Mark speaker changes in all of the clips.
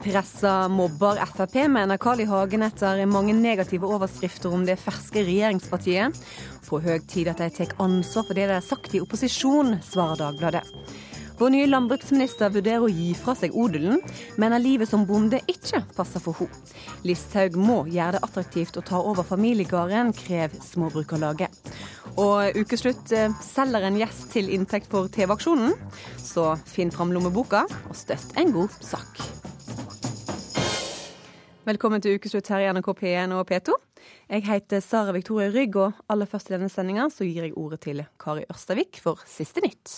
Speaker 1: Pressa mobber Frp, mener Carl I. Hagen etter mange negative overskrifter om det ferske regjeringspartiet. På høy tid at de tar ansvar for det de har sagt i opposisjon, svarer Dagbladet. Vår nye landbruksminister vurderer å gi fra seg odelen, mener livet som bonde ikke passer for henne. Listhaug må gjøre det attraktivt å ta over familiegården, krever Småbrukarlaget. Og ukeslutt eh, selger en gjest til inntekt for TV-aksjonen. Så finn fram lommeboka og støtt en god sak. Velkommen til ukeslutt her i NRK P1 og P2. Jeg heter Sara Victoria Rygg, og aller først i denne sendinga så gir jeg ordet til Kari Ørstavik for siste nytt.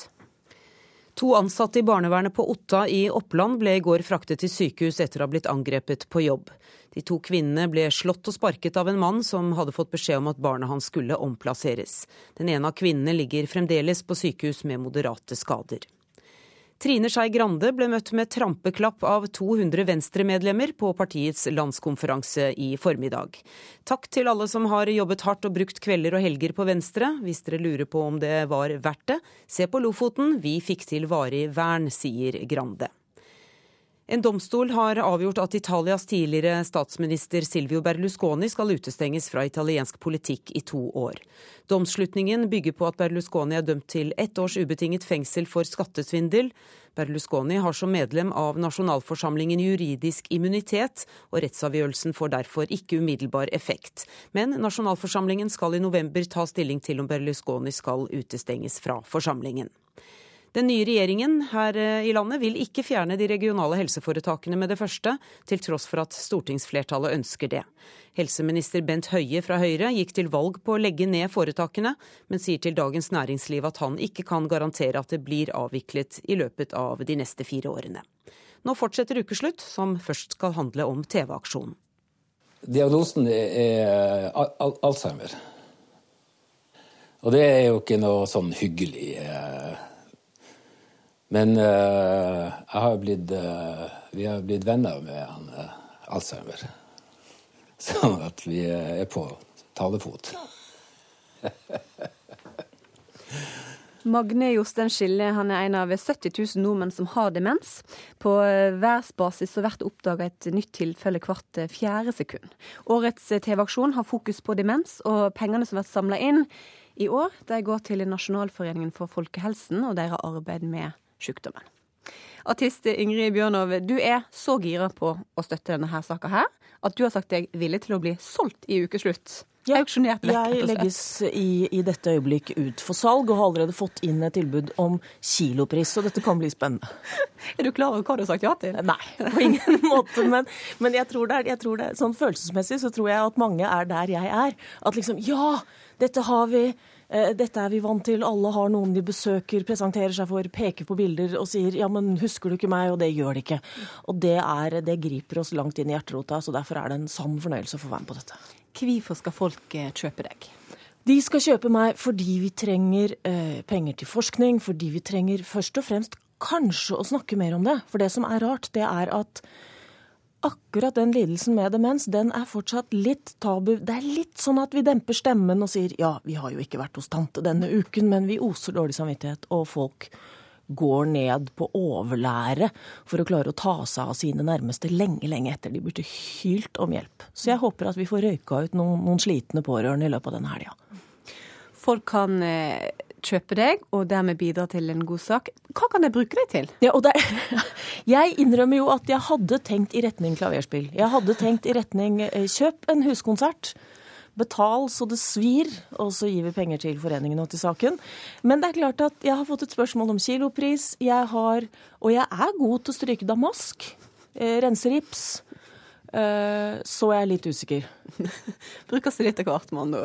Speaker 2: To ansatte i barnevernet på Otta i Oppland ble i går fraktet til sykehus etter å ha blitt angrepet på jobb. De to kvinnene ble slått og sparket av en mann som hadde fått beskjed om at barnet hans skulle omplasseres. Den ene av kvinnene ligger fremdeles på sykehus med moderate skader. Trine Skei Grande ble møtt med trampeklapp av 200 Venstre-medlemmer på partiets landskonferanse i formiddag. Takk til alle som har jobbet hardt og brukt kvelder og helger på Venstre. Hvis dere lurer på om det var verdt det, se på Lofoten, vi fikk til varig vern, sier Grande. En domstol har avgjort at Italias tidligere statsminister Silvio Berlusconi skal utestenges fra italiensk politikk i to år. Domslutningen bygger på at Berlusconi er dømt til ett års ubetinget fengsel for skattesvindel. Berlusconi har som medlem av nasjonalforsamlingen juridisk immunitet, og rettsavgjørelsen får derfor ikke umiddelbar effekt. Men nasjonalforsamlingen skal i november ta stilling til om Berlusconi skal utestenges fra forsamlingen. Den nye regjeringen her eh, i landet vil ikke fjerne de regionale helseforetakene med det første, til tross for at stortingsflertallet ønsker det. Helseminister Bent Høie fra Høyre gikk til valg på å legge ned foretakene, men sier til Dagens Næringsliv at han ikke kan garantere at det blir avviklet i løpet av de neste fire årene. Nå fortsetter ukeslutt, som først skal handle om TV-aksjonen.
Speaker 3: Diagnosen er Alzheimer. Og det er jo ikke noe sånn hyggelig eh, men uh, har blitt, uh, vi har blitt venner med han uh, Alzheimer. Sånn at vi er på talefot.
Speaker 1: Magne Jostein Skille han er en av 70 000 nordmenn som har demens. På verdensbasis blir det oppdaga et nytt tilfelle hvert fjerde sekund. Årets TV-aksjon har fokus på demens, og pengene som blir samla inn i år, de går til Nasjonalforeningen for folkehelsen og deres arbeid med sykdommen. Artist Ingrid Bjørnov, du er så gira på å støtte denne her saka her, at du har sagt deg villig til å bli solgt i ukeslutt.
Speaker 4: Ja, jeg legges i, i, dette øyeblikk ut for salg, og har allerede fått inn et tilbud om kilopris, så dette kan bli spennende.
Speaker 1: Er du klar over hva du har sagt ja til?
Speaker 4: Nei, på ingen måte. Men, men jeg, tror det er, jeg tror det sånn følelsesmessig så tror jeg at mange er der jeg er. At liksom ja, dette har vi. Eh, dette er vi vant til, alle har noen de besøker, presenterer seg for, peker på bilder og sier 'ja, men husker du ikke meg?' Og det gjør de ikke. Og det, er, det griper oss langt inn i hjerterota, så derfor er det en sann fornøyelse å få være med på dette.
Speaker 1: Hvorfor skal folk eh, kjøpe deg?
Speaker 4: De skal kjøpe meg fordi vi trenger eh, penger til forskning, fordi vi trenger først og fremst kanskje å snakke mer om det. For det som er rart, det er at akkurat den lidelsen med demens, den er fortsatt litt tabu. Det er litt sånn at vi demper stemmen og sier ja, vi har jo ikke vært hos tante denne uken, men vi oser dårlig samvittighet. Og folk går ned på overlære for å klare å ta seg av sine nærmeste lenge, lenge etter de burde hylt om hjelp. Så jeg håper at vi får røyka ut noen, noen slitne pårørende i løpet av denne helga.
Speaker 1: Folk kan eh, kjøpe deg, og dermed bidra til en god sak. Hva kan jeg bruke deg til?
Speaker 4: Ja, der, jeg innrømmer jo at jeg hadde tenkt i retning klaverspill. Jeg hadde tenkt i retning eh, kjøp en huskonsert. Betal så det svir, og så gir vi penger til foreningen og til saken. Men det er klart at jeg har fått et spørsmål om kilopris. Jeg har, og jeg er god til å stryke damask. Eh, rense rips. Eh, så er jeg litt usikker.
Speaker 1: Bruker seg litt av hvert, med andre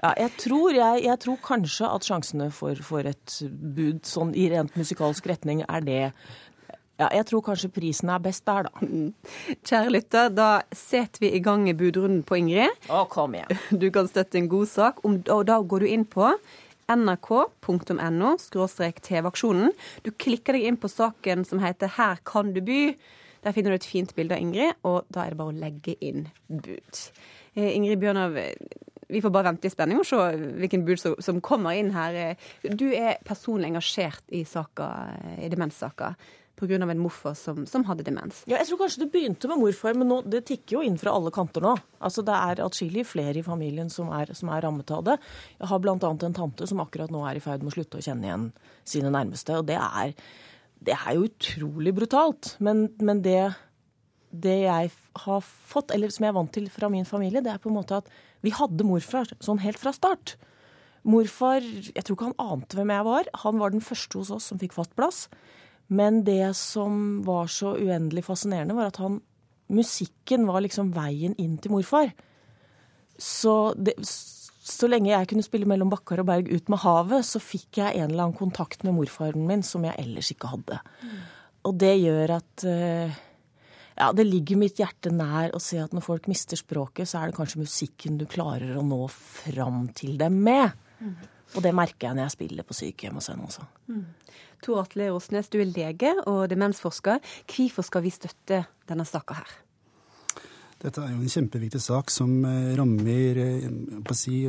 Speaker 4: ja, jeg tror, jeg, jeg tror, kanskje at sjansene for, for, et bud sånn i rent musikalsk retning er det ja, jeg tror kanskje prisen er best der, da. Mm.
Speaker 1: Kjære lytter, da setter vi i gang budrunden på Ingrid.
Speaker 4: Å, kom igjen.
Speaker 1: Du kan støtte en god sak, og da går du inn på nrk.no TV-aksjonen. Du klikker deg inn på saken som heter 'Her kan du by'. Der finner du et fint bilde av Ingrid, og da er det bare å legge inn bud. Eh, Ingrid Bjørnov, vi får bare vente i spenning og se hvilken bud som kommer inn her. Du er personlig engasjert i, saka, i demenssaka. pga. en morfar som, som, hadde demens.
Speaker 4: Ja, jeg tror kanskje det begynte med morfar, men nå, det tikker jo inn fra alle kanter nå. Altså Det er atskillig flere i familien som er, som er rammet av det. Jeg har bl.a. en tante som akkurat nå er i ferd med å slutte å kjenne igjen sine nærmeste. og det er, det er jo utrolig brutalt. Men, men det, det jeg har fått, eller som jeg er vant til fra min familie, det er på en måte at vi hadde morfar sånn helt fra start. Morfar jeg tror ikke han ante hvem jeg var. Han var den første hos oss som fikk fast plass. Men det som var så uendelig fascinerende, var at han Musikken var liksom veien inn til morfar. Så, det, så lenge jeg kunne spille mellom bakker og berg ut med havet, så fikk jeg en eller annen kontakt med morfaren min som jeg ellers ikke hadde. Mm. Og det gjør at uh, ja, det ligger mitt hjerte nær å se at når folk mister språket, så er det kanskje musikken du klarer å nå fram til dem med. Mm. Og det merker jeg når jeg spiller på sykehjem og sånn også. Mm.
Speaker 1: Tor Atle Åsnes, du er lege og demensforsker. Hvorfor skal vi støtte denne saka her?
Speaker 5: Dette er jo en kjempeviktig sak som eh, rammer eh, si,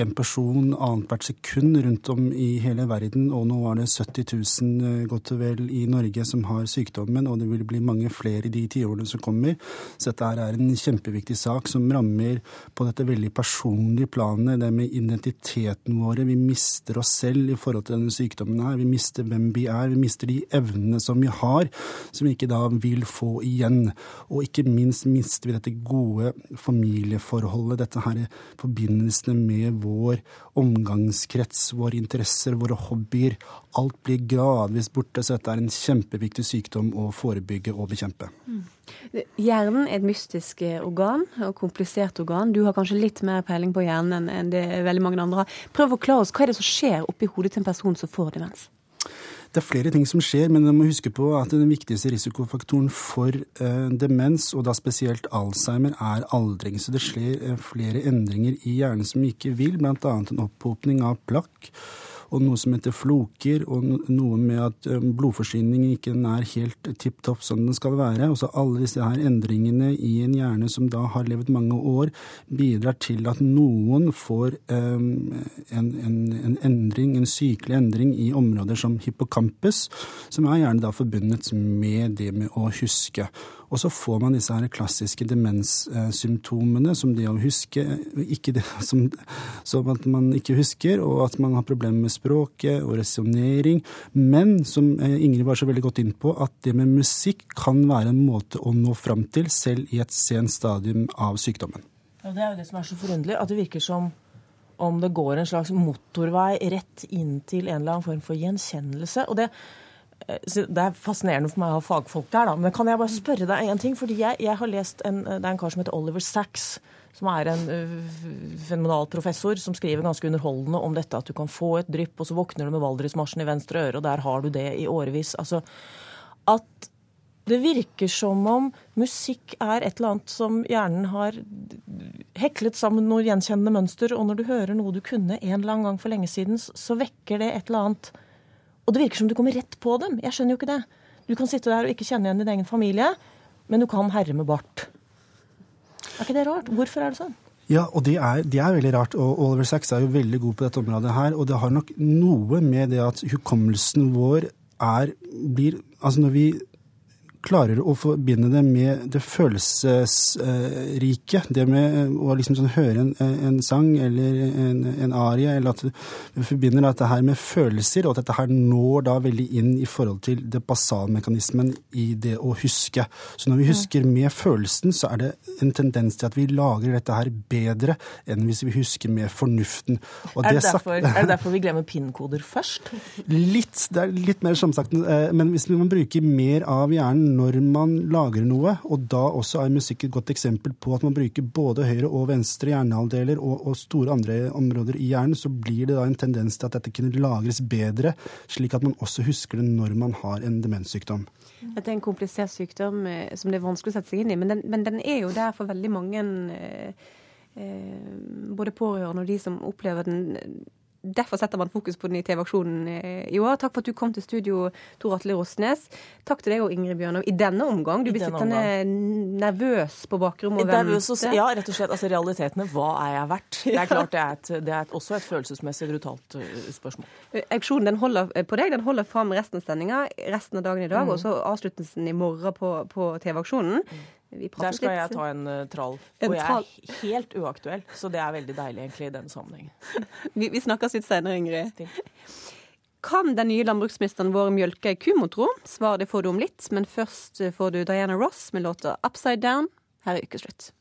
Speaker 5: en person annethvert sekund rundt om i hele verden. Og nå er det 70 000 eh, godt og vel i Norge som har sykdommen, og det vil bli mange flere i de tiårene som kommer. Så dette er en kjempeviktig sak som rammer på dette veldig personlige planet, det med identiteten våre. Vi mister oss selv i forhold til denne sykdommen her. Vi mister hvem vi er. Vi mister de evnene som vi har, som vi ikke da vil få igjen. Og ikke minst mister vi dette gode familieforholdet, dette her forbindelsene med vår omgangskrets, våre interesser, våre hobbyer. Alt blir gradvis borte, så dette er en kjempeviktig sykdom å forebygge og bekjempe. Mm.
Speaker 1: Hjernen er et mystisk eh, organ, og komplisert organ. Du har kanskje litt mer peiling på hjernen enn det veldig mange andre har. Prøv å forklare oss, hva er det som skjer oppi hodet til en person som får demens?
Speaker 5: Det er flere ting som skjer, men man må huske på at den viktigste risikofaktoren for eh, demens, og da spesielt Alzheimer, er aldring. Så det skjer eh, flere endringer i hjernen som ikke vil, bl.a. en opphopning av plakk og noe som heter floker, og noe med at eh, blodforsyningen ikke er helt tipp topp som den skal være. Også alle disse her endringene i en hjerne som da har levd mange år, bidrar til at noen får um, en, en, en, endring, en sykelig endring i områder som hippocampus, som er gjerne da forbundet med det med å huske. Og så får man disse her klassiske demenssymptomene, som det å huske det, som, som, at man ikke husker, og at man har problemer med språket og resonnering. Men som eh, Ingrid var så veldig godt inn på, at det med musikk kan være en måte å nå fram til, selv i et sent stadium av sykdommen.
Speaker 4: Ja, Det er jo det som er så forunderlig, at det virker som om det går en slags motorvei rett inn til en eller annen form for gjenkjennelse. og det det er fascinerende for meg å ha fagfolk der, da. Men kan jeg bare spørre deg en ting? Fordi jeg, jeg har lest en, Det er en kar som heter Oliver Sacks, som er en uh, fenomenal professor, som skriver ganske underholdende om dette at du kan få et drypp, og så våkner du med valdresmarsjen i venstre øre, og der har du det i årevis. Altså at det virker som om musikk er et eller annet som hjernen har heklet sammen noe gjenkjennende mønster, og når du hører noe du kunne en eller annen gang for lenge siden, så vekker det et eller annet og det virker som du kommer rett på dem. Jeg skjønner jo ikke det. Du kan sitte der og ikke kjenne igjen din egen familie, men du kan herre med bart. Er ikke det rart? Hvorfor er det sånn?
Speaker 5: Ja, og det er, det er, veldig rart. Og Oliver Sacks er jo veldig god på dette området her. Og det har nok noe med det at hukommelsen vår er blir Altså når vi klarer å forbinde det med det følelsesrike. Det med å liksom sånn høre en, en, sang eller en, en arie, eller at vi forbinder dette her med følelser, og at dette her når da veldig inn i forhold til det basalmekanismen i det å huske. Så når vi husker med følelsen, så er det en tendens til at vi lagrer dette her bedre enn hvis vi husker med fornuften.
Speaker 4: Er det, derfor, er, det derfor, vi glemmer pinnkoder først?
Speaker 5: Litt. Det er litt mer samsagt. sagt, men hvis man bruker mer av hjernen når man lager noe, og da også er musikk et godt eksempel på at man bruker både høyre og venstre hjernehalvdeler og, og, store andre områder i hjernen, så blir det da en tendens til at dette kunne lagres bedre, slik at man også husker det når man har en demenssykdom.
Speaker 1: Dette er en komplisert sykdom eh, som det er vanskelig å sette seg inn i, men den, men den er jo der for veldig mange, eh, eh både pårørende og de som opplever den
Speaker 6: derfor setter man fokus på den i TV-aksjonen eh, i år. Takk for at du kom til studio, Tor Atle Rosnes. Takk til deg og Ingrid Bjørnov i denne omgang. Du blir sittende nervøs på bakrommet og vente.
Speaker 4: Ja, rett og slett. Altså realitetene. Hva er jeg verdt? Det er klart det er, et, det er også et følelsesmessig brutalt uh, spørsmål.
Speaker 6: Auksjonen den holder på deg. Den holder fram resten av sendinga, resten av dagen i dag, mm. og så avsluttelsen i morgen på, på TV-aksjonen. Mm.
Speaker 4: Der skal jeg ta en uh, trall. Og jeg er helt uaktuell, så det er veldig deilig egentlig i denne sammenhengen.
Speaker 6: vi, vi snakkes litt senere, Ingrid. Kan den nye landbruksministeren vår mjølke ei ku, mon tro? Svaret får du om litt, men først får du Diana Ross med låta 'Upside Down'. Her i ukeslutt.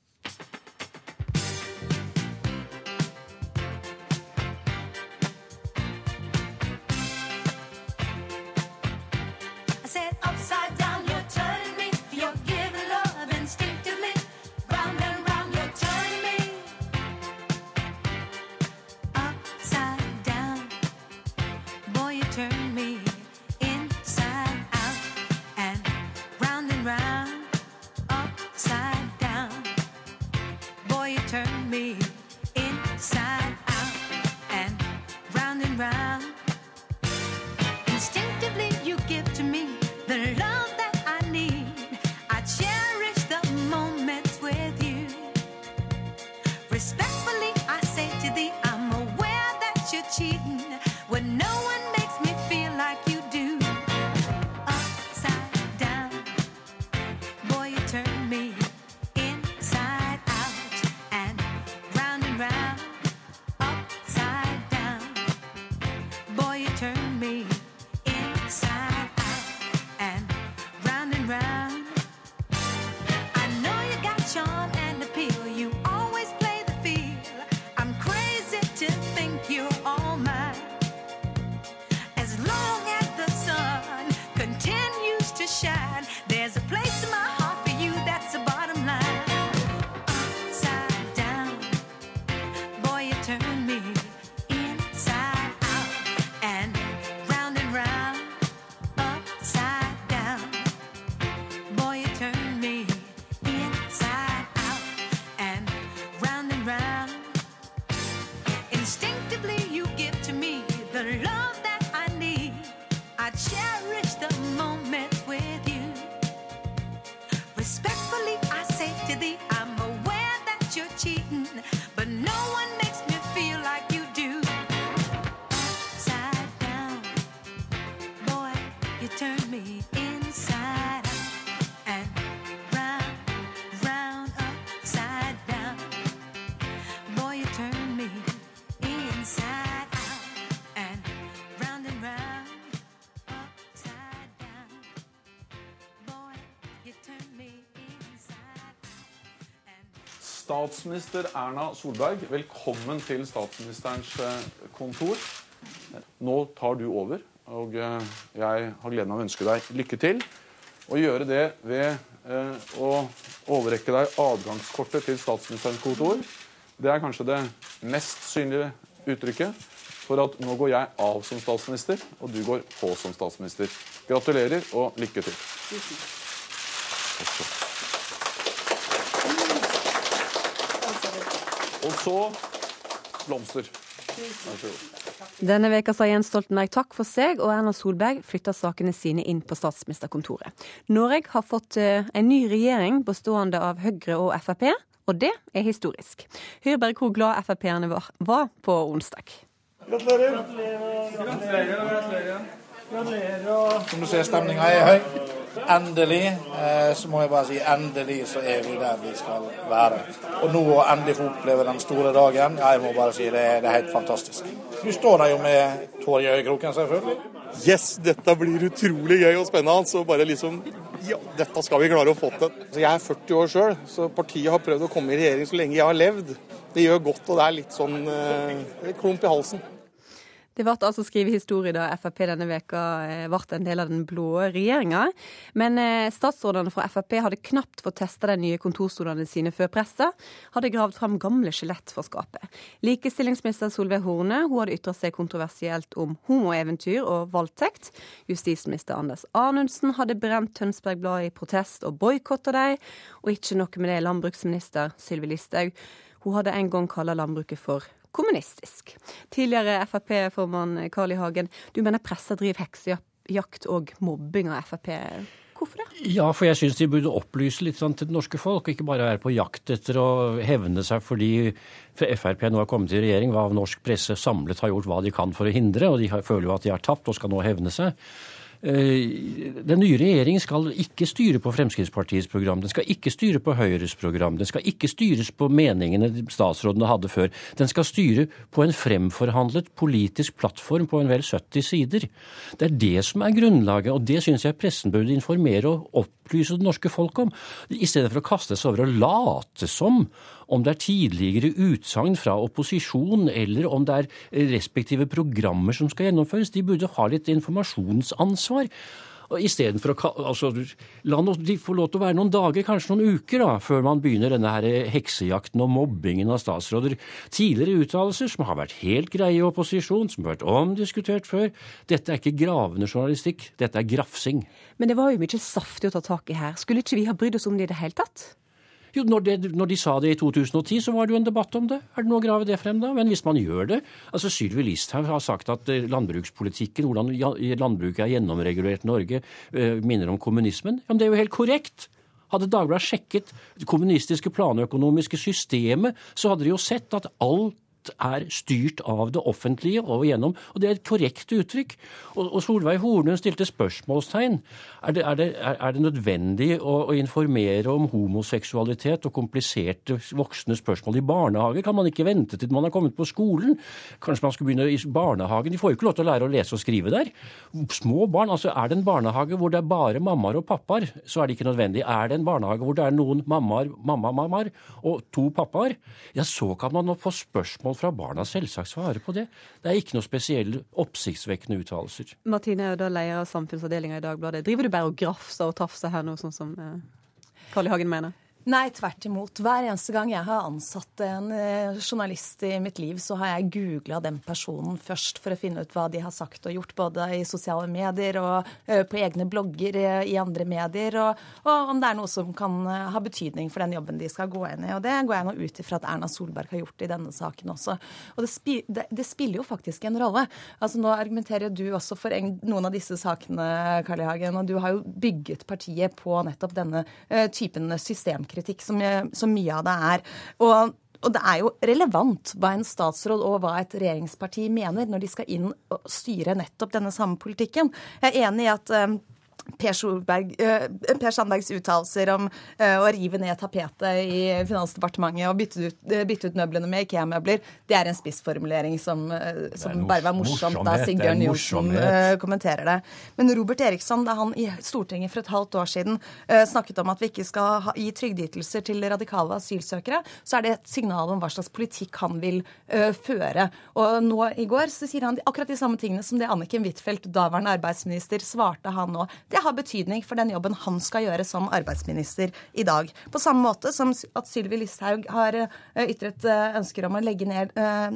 Speaker 7: Statsminister Erna Solberg, velkommen til statsministerens eh, kontor. Nå tar du over, og eh, jeg har gleden av å ønske deg lykke til. Og gjøre det ved eh, å overrekke deg adgangskortet til statsministerens kontor. Det er kanskje det mest synlige uttrykket for at nå går jeg av som statsminister, og du går på som statsminister. Gratulerer og lykke til. Tusen Takk så blomster.
Speaker 6: Denne veka sa Jens Stoltenberg takk for seg, og Erna Solberg flytter sakene sine inn på statsministerkontoret. Norge har fått eh, en ny regjering bestående av Høyre og Frp, og det er historisk. Hør bare hvor glad Frp-erne var på onsdag.
Speaker 8: Gratulerer. Gratulerer. Gratulerer. Gratulerer. Som du ser, stemninga er høy. Endelig, eh, så må jeg bare si endelig så er vi der vi skal være. Og nå å endelig få oppleve den store dagen, jeg må bare si det, det er helt fantastisk. Du står der jo med tår i øyekroken, selvfølgelig.
Speaker 9: Yes, dette blir utrolig gøy og spennende. Så bare liksom Ja, dette skal vi klare å få til. Jeg er 40 år sjøl, så partiet har prøvd å komme i regjering så lenge jeg har levd. Det gjør godt, og det er litt sånn eh, klump i halsen.
Speaker 6: Det ble altså skrevet historie da Frp denne veka eh, ble en del av den blå regjeringa. Men eh, statsrådene fra Frp hadde knapt fått testa de nye kontorstolene sine før presset hadde gravd fram gamle skjelett fra skapet. Likestillingsminister Solveig Horne hun hadde ytra seg kontroversielt om homoeventyr og voldtekt. Justisminister Anders Anundsen hadde brent Tønsberg Blad i protest og boikotta dem. Og ikke noe med det landbruksminister Sylvi Listhaug. Hun hadde en gang kalla landbruket for
Speaker 1: kommunistisk. Tidligere Frp-formann Carl I. Hagen, du mener pressa driver heksejakt og mobbing av Frp. Hvorfor det?
Speaker 10: Ja, for jeg syns de burde opplyse litt sånn til det norske folk, ikke bare være på jakt etter å hevne seg fordi Frp nå har kommet i regjering, hva norsk presse samlet har gjort hva de kan for å hindre, og de føler jo at de har tapt og skal nå hevne seg. Eh, den nye regjeringen skal ikke styre på Fremskrittspartiets program. Den skal ikke styre på Høyres program. Den skal ikke styres på meningene statsrådene hadde før. Den skal styre på en fremforhandlet politisk plattform på en vel 70 sider. Det er det som er grunnlaget, og det syns jeg pressen burde informere og opplyse det norske folk om. I stedet for å kaste seg over og late som om det er tidligere utsagn fra opposisjon, eller om det er respektive programmer som skal gjennomføres. De burde ha litt informasjonsansvar. Istedenfor å altså, La de få lov til å være noen dager, kanskje noen uker, da, før man begynner denne her heksejakten og mobbingen av statsråder. Tidligere uttalelser som har vært helt greie i opposisjon, som har vært omdiskutert før. Dette er ikke gravende journalistikk, dette er grafsing.
Speaker 1: Men det var jo mye saftig å ta tak i her. Skulle ikke vi ha brydd oss om det i det hele tatt?
Speaker 10: Jo, når, det, når, de sa det i 2010, så var det jo en debatt om det. Er det noe å grave det frem da? Men hvis man gjør det altså Sylvi Listhaug har sagt at eh, landbrukspolitikken, hvordan landbruket er gjennomregulert i Norge, eh, minner om kommunismen. Ja, men det er jo helt korrekt. Hadde Dagbladet sjekket det kommunistiske planøkonomiske systemet, så hadde de jo sett at er styrt av det offentlige og igjennom. Og det er et korrekt uttrykk. Og, og Solveig Hornum stilte spørsmålstegn. Er det, er det, er det nødvendig å, å, informere om homoseksualitet og kompliserte voksne spørsmål i barnehage? Kan man ikke vente til man har kommet på skolen? Kanskje man skulle begynne i barnehagen? De får jo ikke lov til å lære å lese og skrive der. Små barn, altså Er det en barnehage hvor det er bare mammaer og pappaer, så er det ikke nødvendig. Er det en barnehage hvor det er noen mammaer, mamma-mammaer og to pappaer, ja, så kan man nå få spørsmål fra barna selvsagt svare på det. Det er ikke noe spesielle oppsiktsvekkende uttalelser.
Speaker 1: Martine da leder av samfunnsavdelinga i Dagbladet. Driver du bare og grafser og tafser her nå, sånn som eh, I. Hagen mener?
Speaker 11: Nei, tvert imot. Hver eneste gang jeg har ansatt en eh, journalist i mitt liv, så har jeg googla den personen først for å finne ut hva de har sagt og gjort, både i sosiale medier og eh, på egne blogger i andre medier, og, og om det er noe som kan eh, ha betydning for den jobben de skal gå inn i. Og det går jeg nå ut ifra at Erna Solberg har gjort i denne saken også. Og det, spi, det, det spiller jo faktisk en rolle. Altså Nå argumenterer du også for en, noen av disse sakene, Carl I. Hagen, og du har jo bygget partiet på nettopp denne uh, typen systemkritikk kritikk, som, som mye av det er. Og og det er jo relevant hva en statsråd og hva et regjeringsparti mener når de skal inn og styre nettopp denne samme politikken. Jeg er enig i at eh, Per, Solberg, per Sandbergs uttalelser om å rive ned tapetet i Finansdepartementet og bytte ut, bytte ut møblene med Ikea-møbler, det er en spissformulering som, som bare var morsomt da Sigbjørn Johnsen kommenterer det. Men Robert Eriksson, da han i Stortinget for et halvt år siden snakket om at vi ikke skal gi trygdeytelser til radikale asylsøkere, så er det et signal om hva slags politikk han vil føre. Og nå i går så sier han akkurat de samme tingene som det Anniken Huitfeldt, daværende arbeidsminister, svarte han nå. Det det har betydning for den jobben han skal gjøre som arbeidsminister i dag. På samme måte som at Sylvi Listhaug har eh, ytret eh, ønsker om å legge ned eh,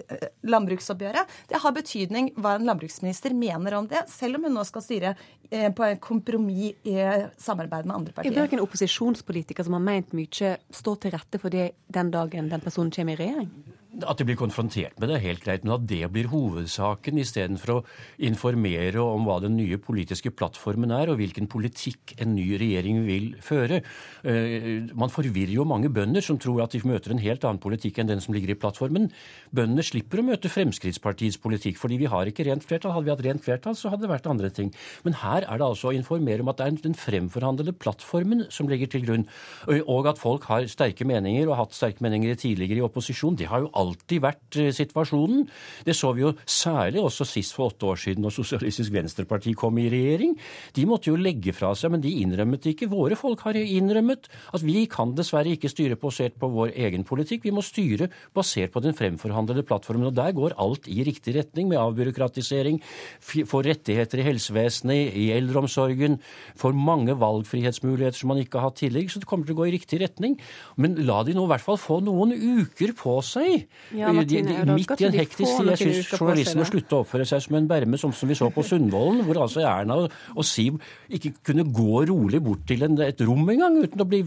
Speaker 11: landbruksoppgjøret. Det har betydning hva en landbruksminister mener om det, selv om hun nå skal styre på en kompromiss i samarbeid med andre partier.
Speaker 1: Er det en opposisjonspolitiker som har ment mye står til rette for det den dagen den personen kommer i regjering?
Speaker 10: At de blir konfrontert med det, er helt greit, men at det blir hovedsaken istedenfor å informere om hva den nye politiske plattformen er, og hvilken politikk en ny regjering vil føre. Eh, man forvirrer jo mange bønder som tror at de møter en helt annen politikk enn den som ligger i plattformen. Bøndene slipper å møte Fremskrittspartiets politikk, fordi vi har ikke rent flertall. Hadde vi hatt rent flertall, så hadde det vært andre ting. Men her er det altså å informere om at det er den fremforhandlede plattformen som ligger til grunn, og at folk har sterke meninger, og har hatt sterke meninger tidligere i opposisjon. Det har jo alltid vært eh, situasjonen. Det så vi jo særlig også sist for åtte år siden, når Sosialistisk Venstreparti kom i regjering. De måtte jo legge fra seg, men de innrømmet ikke. Våre folk har innrømmet at vi kan dessverre ikke styre basert på vår egen politikk. Vi må styre basert på den fremforhandlede plattformen. Og der går alt i riktig retning, med avbyråkratisering, for rettigheter i helsevesenet, i eldreomsorgen, for mange valgfrihetsmuligheter som man ikke har hatt tidligere. Så det kommer til å gå i riktig retning. Men la de nå i hvert fall få noen uker på seg ja, Martine, de, de, midt i en hektisk tid. Jeg syns journalisten må slutte å oppføre seg som en berme, som, som vi så på Sundvolden, hvor altså Erna og, og Siv ikke kunne gå rolig bort til en, et rom engang uten å bli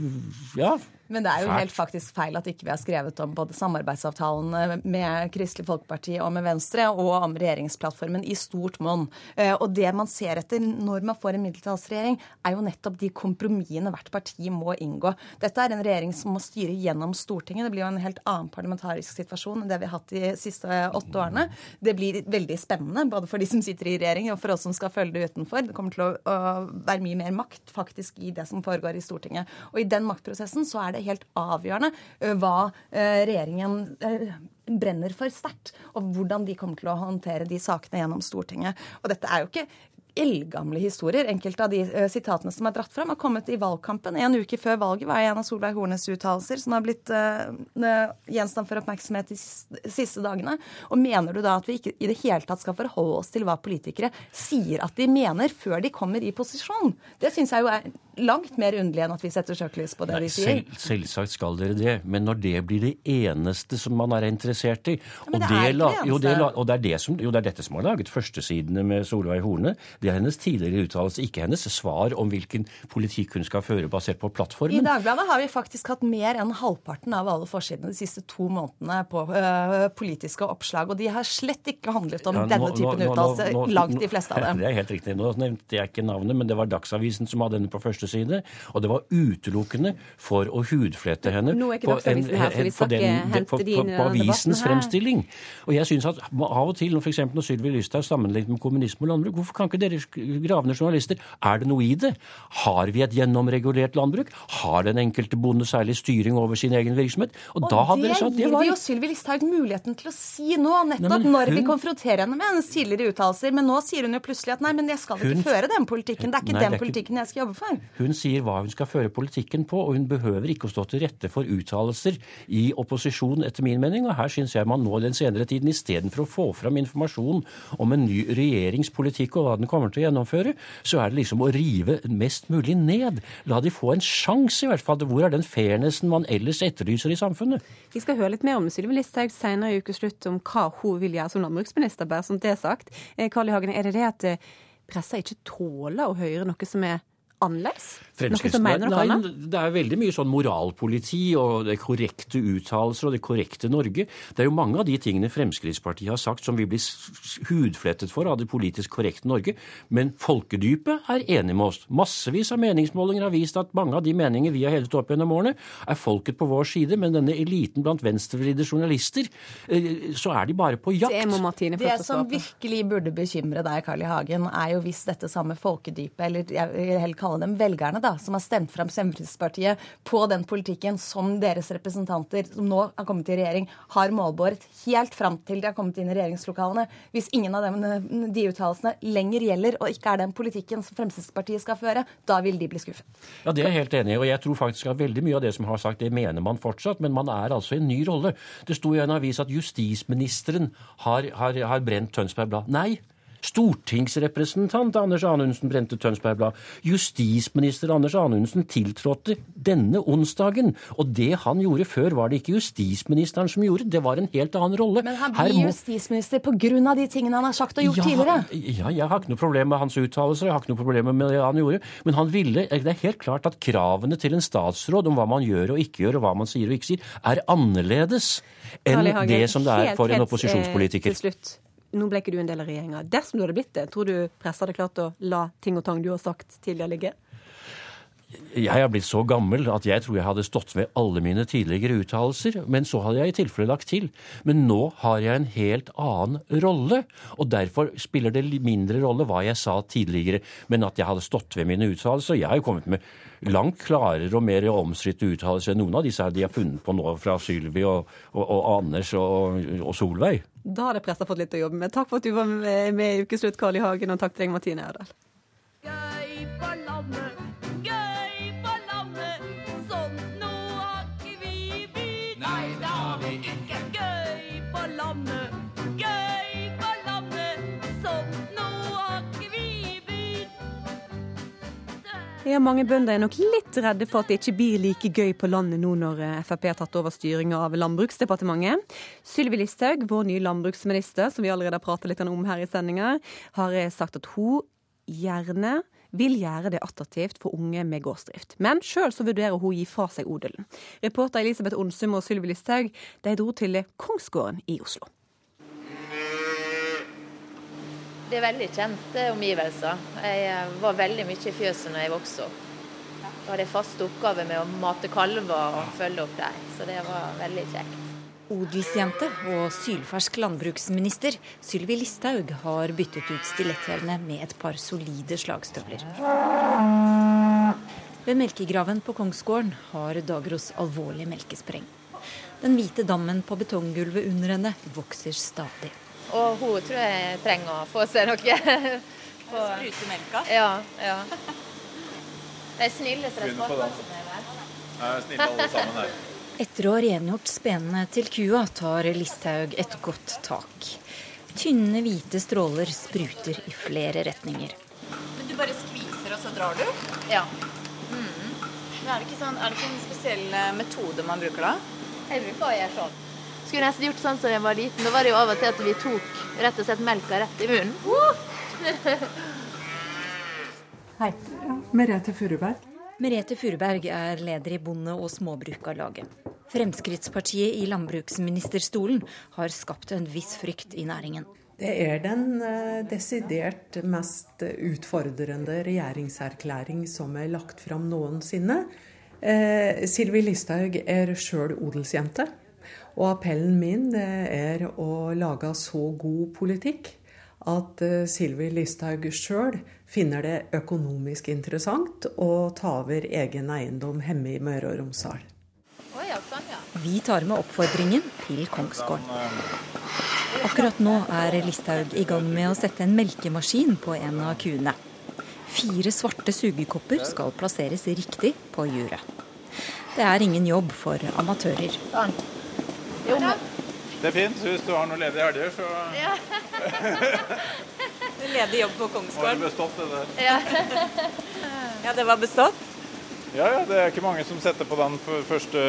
Speaker 10: ja,
Speaker 11: Men det er jo Fælt. helt faktisk feil at ikke vi har skrevet om både samarbeidsavtalene med Kristelig Folkeparti og med Venstre, og om regjeringsplattformen i stort monn. Eh, og det man ser etter når man får en mindretallsregjering, er jo nettopp de kompromissene hvert parti må inngå. Dette er en regjering som må styre gjennom Stortinget. Det blir jo en helt annen parlamentarisk situasjon enn det vi har hatt de siste åtte årene. Det blir veldig spennende, både for de som sitter i regjering og for oss som skal følge det utenfor. Det kommer til å være mye mer makt faktisk i det som foregår i Stortinget. Og i den maktprosessen så er det helt avgjørende hva regjeringen brenner for sterkt, og hvordan de kommer til å håndtere de sakene gjennom Stortinget. Og dette er jo ikke eldgamle historier. Enkelte av de uh, sitatene som er dratt fram, har kommet i valgkampen. En uke før valget var en av Solveig Hornes uttalelser som har blitt uh, gjenstand for oppmerksomhet de siste dagene. Og mener du da at vi ikke i det hele tatt skal forholde oss til hva politikere sier at de mener, før de kommer i posisjon? Det syns jeg jo er langt mer underlig enn at vi setter søkelys på det Nei, de sier.
Speaker 10: Selv, selvsagt skal dere det, men når det blir det eneste som man er interessert i
Speaker 11: ja, Men det, det ikke det eneste.
Speaker 10: Og det er, som, jo, det er dette som har laget førstesidene med Solveig Horne. Det er hennes tidligere uttalelse, ikke hennes svar om hvilken politikk hun skal føre basert på plattformen.
Speaker 11: I Dagbladet har vi faktisk hatt mer enn halvparten av alle forsidene de siste to månedene på øh, politiske oppslag, og de har slett ikke handlet om ja, nå, denne typen uttalelser, langt de fleste av dem.
Speaker 10: Det er helt riktig. Nå nevnte jeg ikke navnet, men det var Dagsavisen som hadde henne på første side, og det var utelukkende for å hudflette henne
Speaker 1: Nå er ikke på, en, her, så vi skal den, hente
Speaker 10: på, på, på avisens fremstilling. Og jeg synes at av og til, f.eks. når Sylvi Lysthaug sammenligner med kommunisme og landbruk, hvorfor kan ikke dere gravende journalister Er det noe i det? Har vi et gjennomregulert landbruk? Har den enkelte bonde særlig styring over sin egen virksomhet?
Speaker 11: Og, og da hadde dere sagt det var... gir vi jo Sylvi Listhaug muligheten til å si nå, nettopp nei, når hun... vi konfronterer henne med hennes tidligere uttalelser. Men nå sier hun jo plutselig at nei, men jeg skal hun... ikke føre den politikken. Det er ikke nei, den politikken jeg skal jobbe for.
Speaker 10: Hun sier hva hun skal føre politikken på, og hun behøver ikke å stå til rette for uttalelser i opposisjon, etter min mening. Og her syns jeg man nå den senere tiden, istedenfor å få fram informasjon om en ny regjeringspolitikk og hva den kommer til å gjennomføre, så er det liksom å rive mest mulig ned. La de få en sjanse, i hvert fall. Hvor er den fairnessen man ellers etterlyser i samfunnet?
Speaker 1: Vi skal høre litt mer om Sylvi Listhaug senere i ukeslutt, om hva hun vil gjøre som landbruksminister, bare som det er sagt. Karl I. Hagen, er det det at eh, pressa ikke tåler å høre noe som er annerledes?
Speaker 10: Annet? Det er veldig mye sånn moralpoliti og det korrekte uttalelser og det korrekte Norge. Det er jo mange av de tingene Fremskrittspartiet har sagt som vi blir hudflettet for av det politisk korrekte Norge. Men folkedypet er enig med oss. Massevis av meningsmålinger har vist at mange av de meninger vi har hevet opp gjennom årene, er folket på vår side. Men denne eliten blant venstrevridde journalister, eh, så er de bare på jakt.
Speaker 11: Det, må Martine det som virkelig burde bekymre deg, Carl I. Hagen, er jo hvis dette samme folkedypet, eller jeg vil heller kalle dem velgerne, da, som har stemt fram Fremskrittspartiet på den politikken som deres representanter, som nå har kommet i regjering, har målbåret helt fram til de har kommet inn i regjeringslokalene. Hvis ingen av dem, de uttalelsene lenger gjelder, og ikke er den politikken som Fremskrittspartiet skal føre, da vil de bli skuffet.
Speaker 10: Ja, Det er jeg helt enig i. Og jeg tror faktisk at veldig mye av det som har sagt, det mener man fortsatt. Men man er altså i en ny rolle. Det sto i en avis at justisministeren har, har, har brent Tønsberg Blad. Nei, Stortingsrepresentant Anders Anundsen brente Tønsberg Blad. Justisminister Anders Anundsen tiltrådte denne onsdagen. Og det han gjorde før, var det ikke justisministeren som gjorde. Det var en helt annen rolle.
Speaker 11: Men han blir må... justisminister pga. de tingene han har sagt og gjort
Speaker 10: ja,
Speaker 11: tidligere?
Speaker 10: Ja, jeg har ikke noe problem med hans uttalelser, jeg har ikke noe problem med det han gjorde. Men han ville, det er helt klart at kravene til en statsråd om hva man gjør og ikke gjør, og hva man sier og ikke sier, er annerledes enn det som det er for en opposisjonspolitiker.
Speaker 1: Nå ble ikke du en del av regjeringa. Dersom du hadde blitt det, tror du pressa hadde klart å la ting og tang du har sagt tidligere ligge?
Speaker 10: Jeg har blitt så gammel at jeg tror jeg hadde stått ved alle mine tidligere uttalelser, men så hadde jeg i tilfelle lagt til. Men nå har jeg en helt annen rolle, og derfor spiller det mindre rolle hva jeg sa tidligere. Men at jeg hadde stått ved mine uttalelser Jeg har jo kommet med langt klarere og mer omstridte uttalelser enn noen av disse de har funnet på nå fra Sylvi og, og, og, Anders og, og Solveig.
Speaker 1: Da hadde pressa fått litt å jobbe med. Takk for at du var med, med i Ukeslutt, Carl I. Hagen, og takk til deg, Martine Ørdal. Ja, Mange bønder er nok litt redde for at det ikke blir like gøy på landet nå når eh, Frp har tatt over styringa av Landbruksdepartementet. Sylvi Listhaug, vår nye landbruksminister, som vi allerede har pratet litt om her i sendinga, har eh, sagt at hun gjerne vil gjøre det attraktivt for unge med gårdsdrift. Men sjøl så vurderer hun å gi fra seg odelen. Reporter Elisabeth Onsum og Sylvi Listhaug de dro til Kongsgården i Oslo.
Speaker 12: Det er veldig kjente omgivelser. Jeg eh, var veldig mye i fjøset når jeg vokste opp. Da hadde jeg faste oppgaver med å mate kalver og følge opp dem, så det var veldig kjekt.
Speaker 13: Odelsjente og sylfersk landbruksminister Sylvi Listhaug har byttet ut stiletthælene med et par solide slagstøvler. Ved melkegraven på Kongsgården har Dagros alvorlig melkespreng. Den hvite dammen på betonggulvet under henne vokser stadig.
Speaker 12: Og hun tror jeg trenger å få seg noe.
Speaker 13: Sprutemelka?
Speaker 12: Ja. ja. De snilleste smaker
Speaker 14: Snille alle sammen her.
Speaker 13: Etter å ha rengjort spenene til kua tar Listhaug et godt tak. Tynne, hvite stråler spruter i flere retninger.
Speaker 15: Men du bare skviser, og så drar du?
Speaker 12: Ja.
Speaker 15: Mm. Men er det, ikke sånn, er det ikke en spesiell eh, metode man bruker da?
Speaker 12: Jeg bruker å gjøre sånn. Skulle nesten gjort sånn som jeg var liten. Da var det jo av og til at vi tok rett og slett melka rett i munnen.
Speaker 16: Hei. Merete Furuberg.
Speaker 13: Merete Furuberg er leder i Bonde- og småbrukarlaget. Fremskrittspartiet i landbruksministerstolen har skapt en viss frykt i næringen.
Speaker 16: Det er den eh, desidert mest utfordrende regjeringserklæring som er lagt fram noensinne. Eh, Sylvi Listhaug er sjøl odelsjente. Og appellen min er å lage så god politikk at uh, Sylvi Listhaug sjøl finner det økonomisk interessant å ta over egen eiendom hjemme i Møre og Romsdal.
Speaker 12: Sånn,
Speaker 13: Vi tar med oppfordringen til Kongsgården. Akkurat nå er Listhaug i gang med å sette en melkemaskin på en av kuene. Fire svarte sugekopper skal plasseres riktig på juret. Det er ingen jobb for amatører.
Speaker 12: Sånn.
Speaker 14: Jo, det er fint. Hvis du har noen ledige helger, så
Speaker 12: ja.
Speaker 15: Ledig jobb på Kongsgård.
Speaker 14: Har du bestått det der?
Speaker 12: Ja.
Speaker 15: ja, det var bestått?
Speaker 14: Ja, ja. Det er ikke mange som setter på den første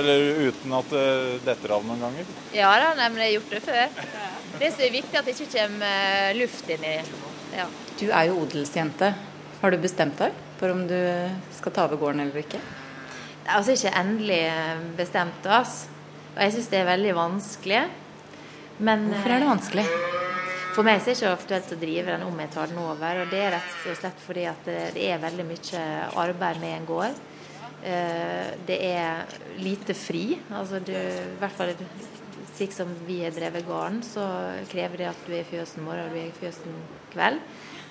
Speaker 14: Eller uten at det detter av noen ganger.
Speaker 12: Ja da, nei, men jeg har gjort det før. Det som er viktig, at det ikke kommer luft inn i ja.
Speaker 13: Du er jo odelsjente. Har du bestemt deg for om du skal ta over gården eller ikke?
Speaker 12: Altså ikke endelig bestemt. Altså. Og jeg syns det er veldig vanskelig. Men,
Speaker 13: Hvorfor er det vanskelig?
Speaker 12: For meg er det ikke aktuelt å drive den om jeg tar den over. Og det er rett og slett fordi at det er veldig mye arbeid med en gård. Det er lite fri. Altså du, I hvert fall slik som vi har drevet gården, så krever det at du er i fjøsen morgen og du er i fjøsen kveld.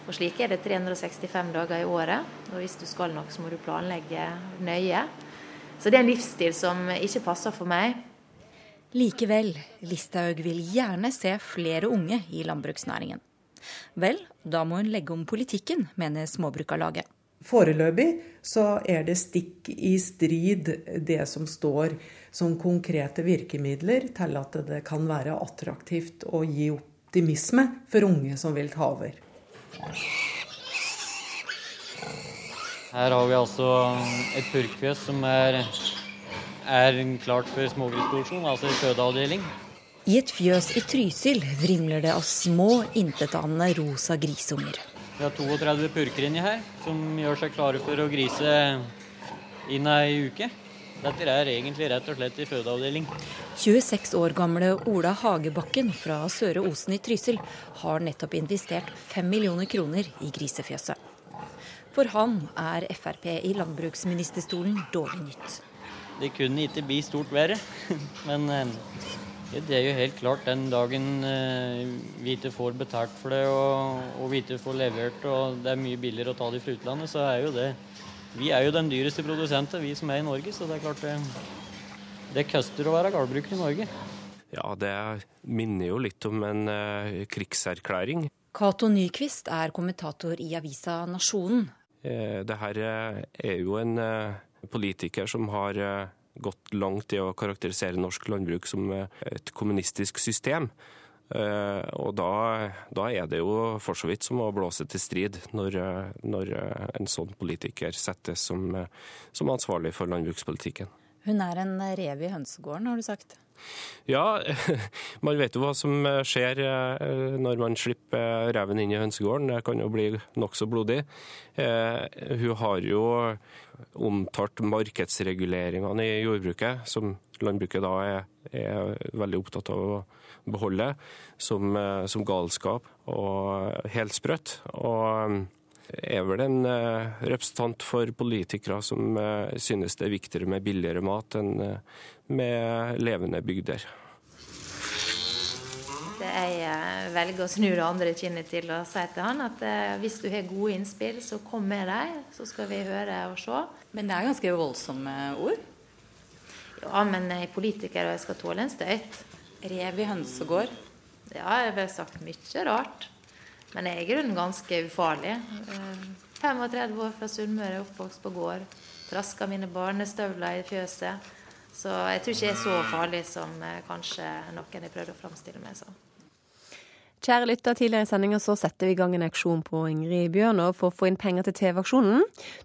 Speaker 12: Og slik er det 365 dager i året. Og hvis du skal noe, så må du planlegge nøye. Så det er en livsstil som ikke passer for meg.
Speaker 13: Likevel, Listhaug vil gjerne se flere unge i landbruksnæringen. Vel, da må hun legge om politikken, mener Småbrukarlaget.
Speaker 16: Foreløpig så er det stikk i strid det som står som konkrete virkemidler til at det kan være attraktivt å gi optimisme for unge som vil ta over.
Speaker 17: Her har vi altså et purkfjes som er er klart for smågrisproduksjon, altså fødeavdeling.
Speaker 13: I et fjøs i Trysil vrimler det av små, intetanende rosa grisunger.
Speaker 17: Vi har 32 purker inni her som gjør seg klare for å grise inn ei uke. Dette er egentlig rett og slett i fødeavdeling.
Speaker 13: 26 år gamle Ola Hagebakken fra Søre Osen i Trysil har nettopp investert 5 millioner kroner i grisefjøset. For han er Frp i landbruksministerstolen dårlig nytt.
Speaker 17: Det kunne ikke bli stort verre. Men eh, det er jo helt klart den dagen eh, vi ikke får betalt for det og, og vi ikke får levert og det er mye billigere å ta det fra utlandet, så er jo det Vi er jo den dyreste produsenten, vi som er i Norge, så det er klart det, det koster å være gårdbruker i Norge.
Speaker 18: Ja, det minner jo litt om en uh, krigserklæring.
Speaker 13: Cato Nyquist er kommentator i avisa Nasjonen.
Speaker 18: Eh, det her er jo en uh, politiker som har eh, gått langt i å karakterisere norsk landbruk som eh, et kommunistisk system. Eh, og da, da er det jo for så vidt som å blåse til strid når, når en sånn politiker settes som, som ansvarlig for landbrukspolitikken.
Speaker 13: Hun er en rev i hønsegården, har du sagt?
Speaker 19: Ja, man vet jo hva som skjer eh, når man slipper reven inn i hønsegården. Det kan jo bli nokså blodig. Eh, hun har jo omtalt markedsreguleringene i jordbruket, som landbruket da er, er veldig opptatt av å beholde, som, eh, som galskap og helt sprøtt. Og er vel en representant for politikere som synes det er viktigere med billigere mat enn med levende bygder.
Speaker 12: Jeg eh, velger å snu det andre kinnet til og si til han at eh, hvis du har gode innspill, så kom med dem, så skal vi høre og se.
Speaker 13: Men det er ganske voldsomme ord?
Speaker 12: Ja, men jeg er politiker og jeg skal tåle en støyt.
Speaker 13: Rev i hønsegård?
Speaker 12: Ja, jeg har sagt mye rart. Men jeg er i grunnen ganske ufarlig. 35 eh, år fra Sunnmøre, oppvokst på gård. Traska mine barnestøvler i fjøset. Så jeg tror ikke jeg er så farlig som kanskje noen har prøvd å framstille meg som.
Speaker 1: Kjære lytter, tidligere i sendinga så setter vi i gang en auksjon på Ingrid Bjørnov for å få inn penger til TV-aksjonen.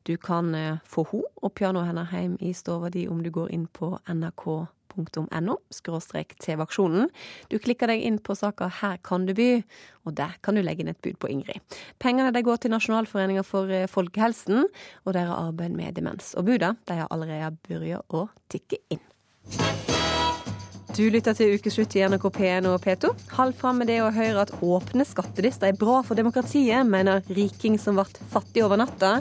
Speaker 1: Du kan eh, få ho og pianoet hennes hjem i stua di om du går inn på nrk.no TV-aksjonen. Du klikker deg inn på saka 'Her kan du by', og der kan du legge inn et bud på Ingrid. Pengene de går til Nasjonalforeninga for eh, folkehelsen og deres arbeid med demens. Og buda de har allerede begynt å tikke inn. Du lytter til ukeslutt i NRK P1 og P2. Halv fram med det å høre at åpne skattelister er bra for demokratiet, mener riking som ble fattig over natta.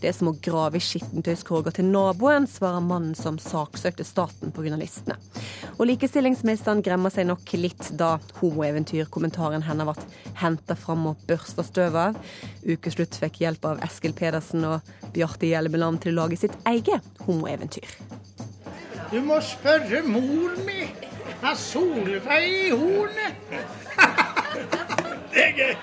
Speaker 1: Det er som å grave i skittentøyskroger til naboen, svarer mannen som saksøkte staten på journalistene. Og likestillingsministeren gremmer seg nok litt da homoeventyrkommentaren hennes ble henta fram og børsta støv av. Ukeslutt fikk hjelp av Eskil Pedersen og Bjarte Hjelmeland til å lage sitt eget homoeventyr.
Speaker 20: Du må spørre mor mi. Har Solveig i hornet. det er gøy.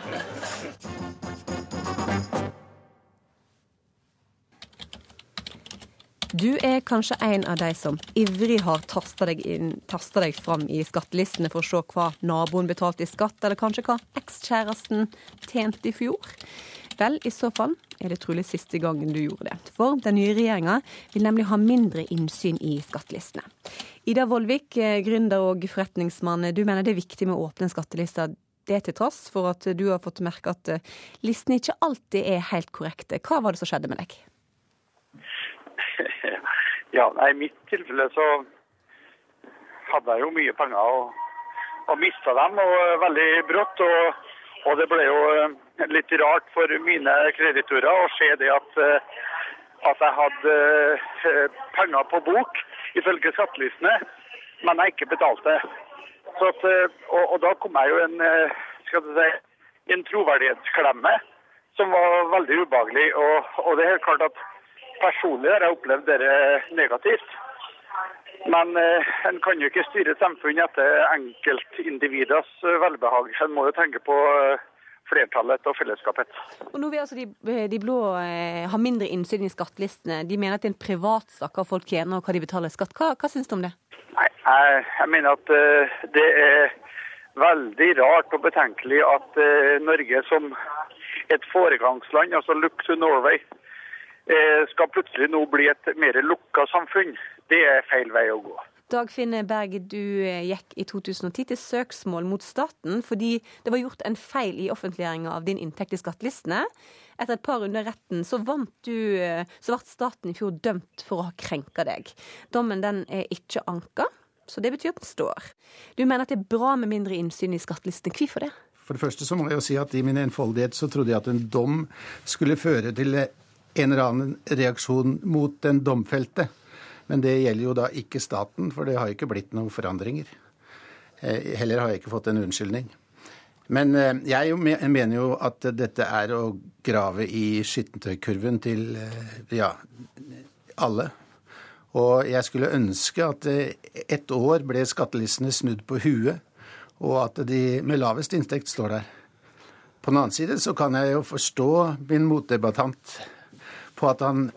Speaker 1: Du er kanskje en av de som ivrig har tasta deg, deg fram i skattelistene for å se hva naboen betalte i skatt, eller kanskje hva ekskjæresten tjente i fjor. Vel, i så fall er det trolig siste gangen du gjorde det. For den nye regjeringa vil nemlig ha mindre innsyn i skattelistene. Ida Vollvik, eh, gründer og forretningsmann, du mener det er viktig med åpne skattelister. Det til tross for at du har fått merke at eh, listene ikke alltid er helt korrekte. Hva var det som skjedde med deg?
Speaker 21: Ja, I mitt tilfelle så hadde jeg jo mye penger og, og mista dem og veldig brått. Og, og det ble jo eh, litt rart for mine kreditorer å se det at, eh, at jeg hadde eh, penger på bok ifølge skattelistene, men jeg ikke betalte. At, eh, og, og, da kom jeg jo en, skal du si, en troverdighetsklemme som var veldig ubehagelig. Og, og, det er helt klart at personlig har jeg opplevd det negativt. Men eh, en kan jo ikke styre samfunn etter enkeltindividers velbehag. En må jo tenke på eh, flertallet og fellesskapet.
Speaker 1: Og nå vil altså de, de blå eh, ha mindre innsyn i skattelistene. De mener at det er en privatsak hva folk tjener og hva de betaler skatt. Hva, hva syns du om det?
Speaker 21: Nei, jeg, jeg mener at uh, det er veldig rart og betenkelig at uh, Norge som et foregangsland, altså look to Norway, uh, skal plutselig nå bli et mer lukka samfunn. Det er feil vei å gå.
Speaker 1: Dagfinn Berg, du eh, gikk i 2010 til søksmål mot staten fordi det var gjort en feil i offentliggjøringa av din inntekt i skattelistene. Etter et par runder retten så vant du, eh, så ble staten i fjor dømt for å ha krenka deg. Dommen den er ikke anka, så det betyr at den står. Du mener at det er bra med mindre innsyn i skattelistene. Hvorfor det?
Speaker 22: For det første så må jeg jo si at i min enfoldighet så trodde jeg at en dom skulle føre til en eller annen reaksjon mot den domfelte. Men det gjelder jo da ikke staten, for det har ikke blitt noen forandringer. Eh, heller har jeg ikke fått en unnskyldning. Men eh, jeg mener jo at dette er å grave i skittentøykurven til eh, ja, alle. Og jeg skulle ønske at ett år ble skattelistene snudd på huet, og at de med lavest inntekt står der. På den annen side så kan jeg jo forstå min motdebattant på at han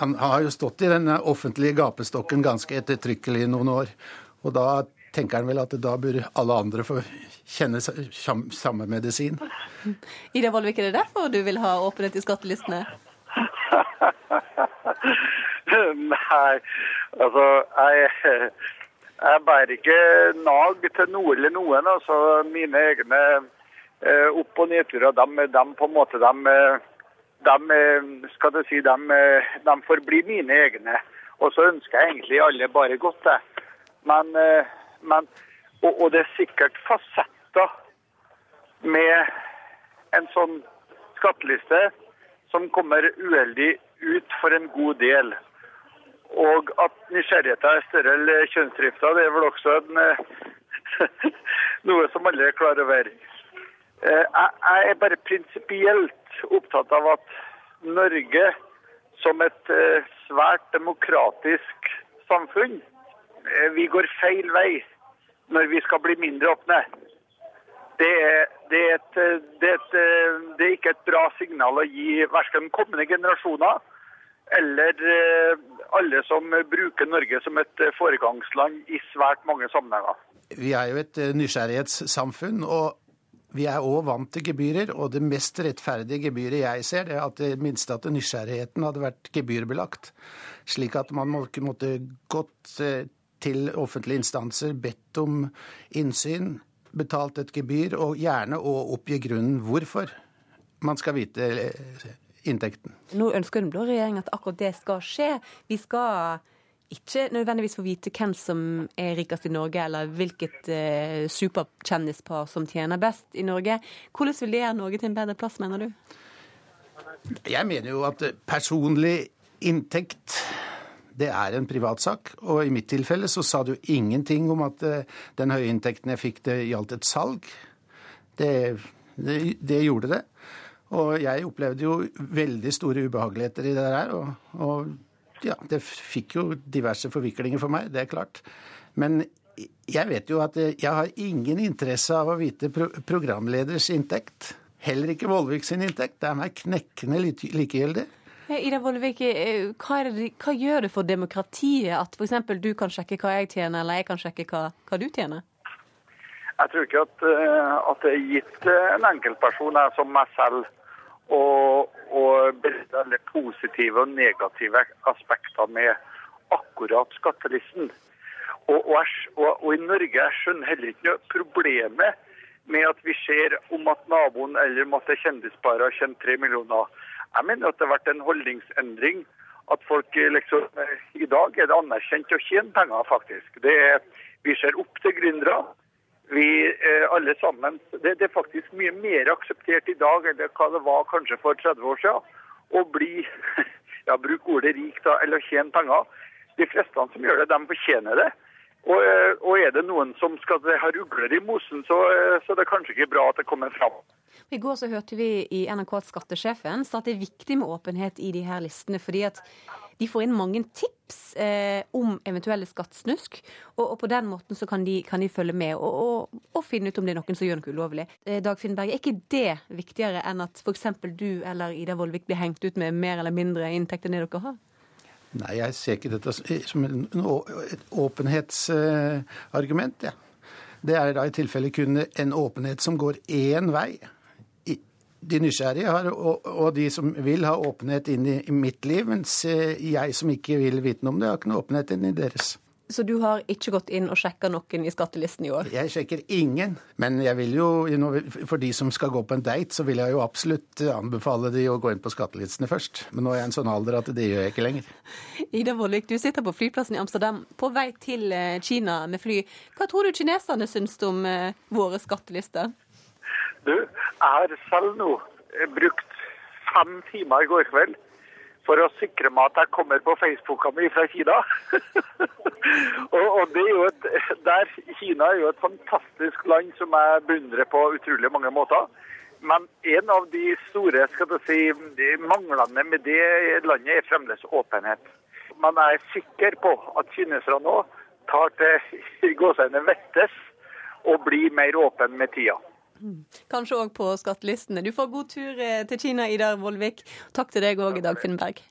Speaker 22: han har jo stått i den offentlige gapestokken ganske ettertrykkelig i noen år. Og da tenker han vel at da burde alle andre få kjenne samme medisin.
Speaker 1: Ida Vollvik, er det derfor du vil ha åpenhet i skattelistene?
Speaker 21: Nei, altså jeg, Jeg bærer ikke nag til noe eller noen. altså Mine egne eh, opp- og nedturer, de, de på en måte, dem, eh, dem, eh, skal du si, de, de får bli mine egne. Og så ønsker jeg egentlig alle bare godt, jeg. Men, eh, men og, og det er sikkert fasetter med en sånn skatteliste som kommer uheldig ut for en god del. Og at nysgjerrigheten er større enn kjønnsdrifta, det er vel også en, eh, noe som alle er klar over. Eh, Jeg er bare prinsipielt opptatt av at Norge som et eh, svært demokratisk samfunn, eh, vi går feil vei når vi skal bli mindre åpne. Det er, det, er et, det, er et, det er ikke et bra signal å gi verken kommende generasjoner eller alle som bruker Norge som et foregangsland i svært mange sammenhenger.
Speaker 22: Vi er jo et nysgjerrighetssamfunn, og vi er òg vant til gebyrer. Og det mest rettferdige gebyret jeg ser, det er at det minste at nysgjerrigheten hadde vært gebyrbelagt. Slik at man måtte gått eh, til offentlige instanser, bedt om innsyn, betalt et gebyr, og gjerne å oppgi grunnen hvorfor man skal vite eh, inntekten.
Speaker 1: Nå ønsker den blå regjeringen at akkurat det skal skje. Vi skal ikke nødvendigvis får vite hvem som er rikest i Norge, eller hvilket eh, superkjendispar som tjener best i Norge. Hvordan vil det gjøre Norge til en bedre plass, mener du?
Speaker 22: Jeg mener jo at personlig inntekt det er en privatsak. Og i mitt tilfelle så sa jo ingenting om at eh, den høye inntekten jeg fikk, det gjaldt et salg. Det, det, det gjorde det. Og jeg opplevde jo veldig store ubehageligheter i det der. Og, og ja, det fikk jo diverse forviklinger for meg, det er klart. Men jeg vet jo at jeg har ingen interesse av å vite pro programleders inntekt. Heller ikke Vollvik sin inntekt. Det er meg knekkende lik- likegyldig.
Speaker 1: Eh, Ida Vollvik, eh, hva, er det, hva gjør det for demokratiet at f.eks. du kan sjekke hva jeg tjener, eller jeg kan sjekke hva, hva du tjener?
Speaker 21: Jeg tror ikke at, eh, at det er gitt eh, en enkeltperson som meg selv og berette alle positive og negative aspekter med akkurat skattelisten. Og, og, og, og i Norge jeg skjønner heller ikke noe problemet med at vi ser om at naboen eller om at har tjent tre millioner. Jeg mener at det har vært en holdningsendring. At folk eh, liksom eh, I dag er det anerkjent å tjene penger, faktisk. Det vi ser opp til gründere. Vi eh, alle sammen det, det er faktisk mye mer akseptert i dag enn hva det var kanskje for 30 år siden. Å bli ja, bruk ordet rik da, eller tjene penger. De fleste som gjør det, de fortjener det. Og, eh, og er det noen som skal ha ugler i mosen, så, eh, så er det kanskje ikke bra at det kommer fram.
Speaker 1: I går så hørte vi i NRK at skattesjefen sa at det er viktig med åpenhet i de her listene, fordi at de får inn mange tips eh, om eventuelle skattsnusk, Og, og på den måten så kan de, kan de følge med og, og, og finne ut om det er noen som gjør noe ulovlig. Eh, Dagfinn Berge, er ikke det viktigere enn at f.eks. du eller Ida Vollvik blir hengt ut med mer eller mindre inntekt enn det dere har?
Speaker 22: Nei, jeg ser ikke dette som et åpenhetsargument. Ja. Det er da i tilfelle kun en åpenhet som går én vei. De nysgjerrige har, og, og de som vil ha åpenhet inn i, mitt liv, mens jeg som ikke vil vite noe om det, har ikke noe åpenhet inn i deres.
Speaker 1: Så du har ikke gått inn og sjekka noen i skattelisten i år?
Speaker 22: Jeg sjekker ingen, men jeg vil jo, for de som skal gå på en date, så vil jeg jo absolutt anbefale de å gå inn på skattelistene først. Men nå er jeg i en sånn alder at det gjør jeg ikke lenger.
Speaker 1: Ida Vollvik, du sitter på flyplassen i Amsterdam på vei til eh, Kina med fly. Hva tror du kineserne syns om eh, våre skattelister?
Speaker 21: Du, jeg har selv nå eh, brukt fem timer i går kveld for å sikre meg at jeg kommer på Facebooka mi fra Kina. og, og det er jo et, der, Kina er jo et fantastisk land som jeg beundrer på utrolig mange måter. Men en av de store skal du si, manglene med det landet er fremdeles åpenhet. Jeg er sikker på at kineserne nå tar til i gåseøynene vettes og blir mer åpen med tida.
Speaker 1: Kanskje òg på skattelistene. Du får god tur eh, til Kina, Ida Vollvik. Takk til deg òg, Dagfinn Berg.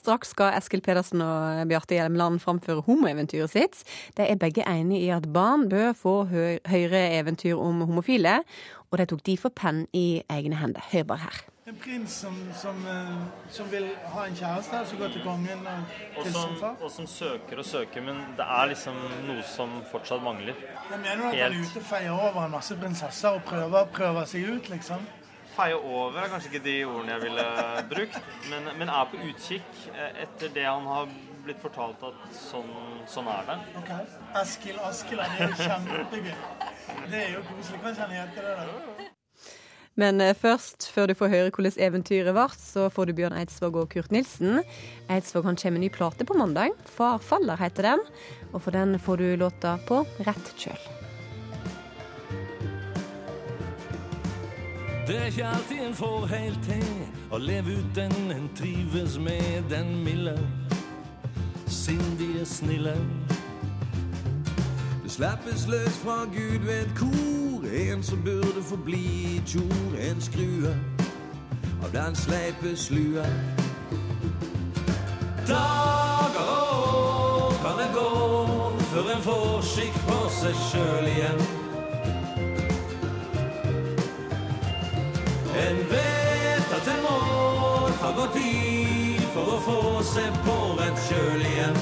Speaker 1: Straks skal Eskil Pedersen og Bjarte Hjelmeland framføre homoeventyret sitt. De er begge enige i at barn bør få høyere eventyr om homofile, og de tok de for penn i egne hender. Hør bare her.
Speaker 20: En prins som, som, eh, som, vil ha en kjæreste, som går til kongen og,
Speaker 23: og som, og som søker og søker, men det er liksom noe som fortsatt mangler.
Speaker 20: Jeg mener du at han er ute og feier over en masse prinsesser og prøver, prøver seg ut, liksom?
Speaker 23: Feie over er kanskje ikke de ordene jeg ville brukt, men, men, er på utkikk eh, etter det han har blitt fortalt at sånn, sånn er det.
Speaker 20: Ok. Eskil Askeland, det er jo kjempegøy. Det er jo koselig. Hva han heter det? da?
Speaker 1: Men eh, først, før du får høre hvordan eventyret ble, så får du Bjørn Eidsvåg og Kurt Nilsen. Eidsvåg han kommer med ny plate på mandag. 'Farfaller' heter den. Og for den får du låta på rett kjøl.
Speaker 19: Det er ikke alltid en får helt til å leve ut den en trives med, den milde, sindige, snille. Det slappes løs fra Gud ved et kor, en som burde få bli i tjor, en skrue av den sleipe slue. Dager og år kan det gå før en får skikk på seg sjøl igjen. En vet at en må ta godt tid for å få seg på rett kjøl igjen.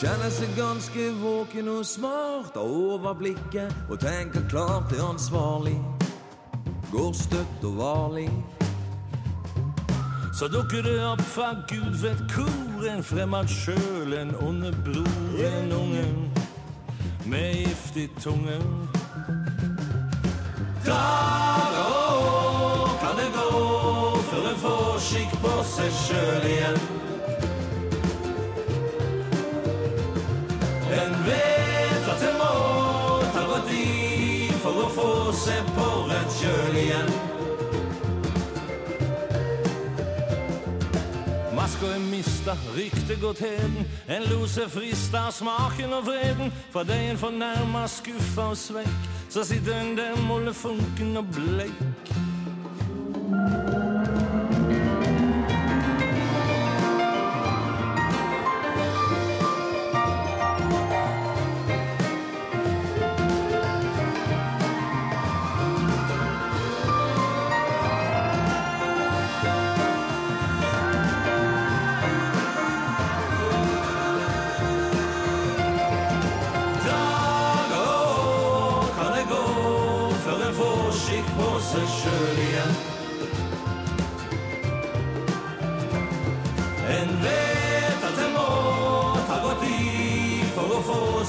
Speaker 19: Kjenner seg ganske våken og smart, har overblikket og tenker klart er ansvarlig. Går støtt og varlig. Så dukker det opp fra gud vet hvor, en fremmed sjøl, en onde bror, en unge med gift i tungen. Og år kan det gå før en får skikk på seg sjøl igjen. En vet at en må ta godt i for å få seg på rett kjøl igjen. Maska er mista, ryktet gått heden. En lose frister, smaken og vreden. Fra deg en fornærma, skuffa og svekk. Så sitter den der mollefunken og bleik.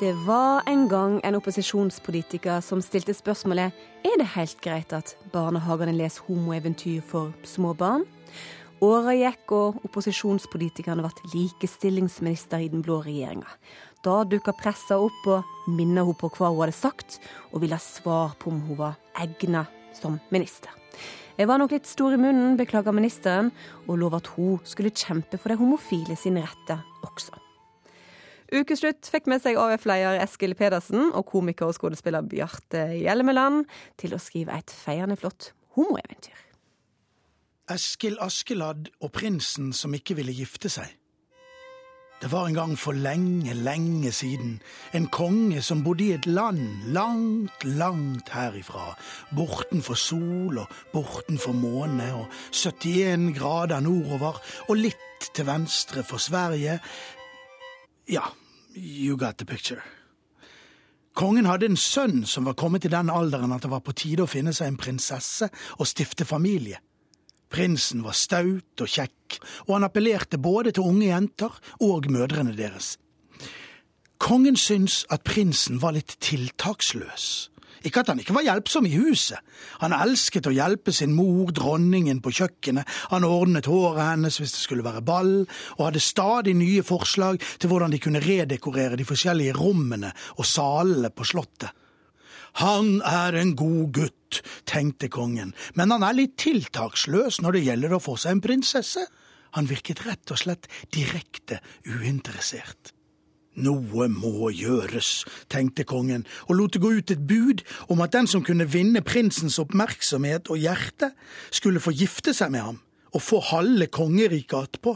Speaker 1: var en gang en opposisjonspolitiker som stilte spørsmålet er det helt greit at barnehagene leser homoeventyr for små barn. Åra gikk, og opposisjonspolitikerne ble likestillingsminister i den blå regjeringa. Da dukka pressa opp og minna henne på hva hun hadde sagt, og ville ha svar på om hun var egna som minister. Jeg var nok litt stor i munnen, beklager ministeren, og lover at hun skulle kjempe for de homofile sine retter også. Ukeslutt fikk med seg AUF-leder Eskil Pedersen og komiker og skuespiller Bjarte Hjelmeland til å skrive et feiende flott homoeventyr.
Speaker 20: Eskil Askeladd og prinsen som ikke ville gifte seg. Det var en gang for lenge, lenge siden en konge som bodde i et land langt, langt herifra, bortenfor sol og bortenfor måne og 71 grader nordover og litt til venstre for Sverige. Ja, You got the picture. Kongen hadde en sønn som var kommet i den alderen at det var på tide å finne seg en prinsesse og stifte familie. Prinsen var staut og kjekk, og han appellerte både til unge jenter og mødrene deres. Kongen syntes at prinsen var litt tiltaksløs. Ikke at han ikke var hjelpsom i huset. Han elsket å hjelpe sin mor, dronningen, på kjøkkenet, han ordnet håret hennes hvis det skulle være ball, og hadde stadig nye forslag til hvordan de kunne redekorere de forskjellige rommene og salene på slottet. Han er en god gutt, tenkte kongen, men han er litt tiltaksløs når det gjelder å få seg en prinsesse. Han virket rett og slett direkte uinteressert. Noe må gjøres, tenkte kongen, og lot det gå ut et bud om at den som kunne vinne prinsens oppmerksomhet og hjerte, skulle få gifte seg med ham og få halve kongeriket attpå.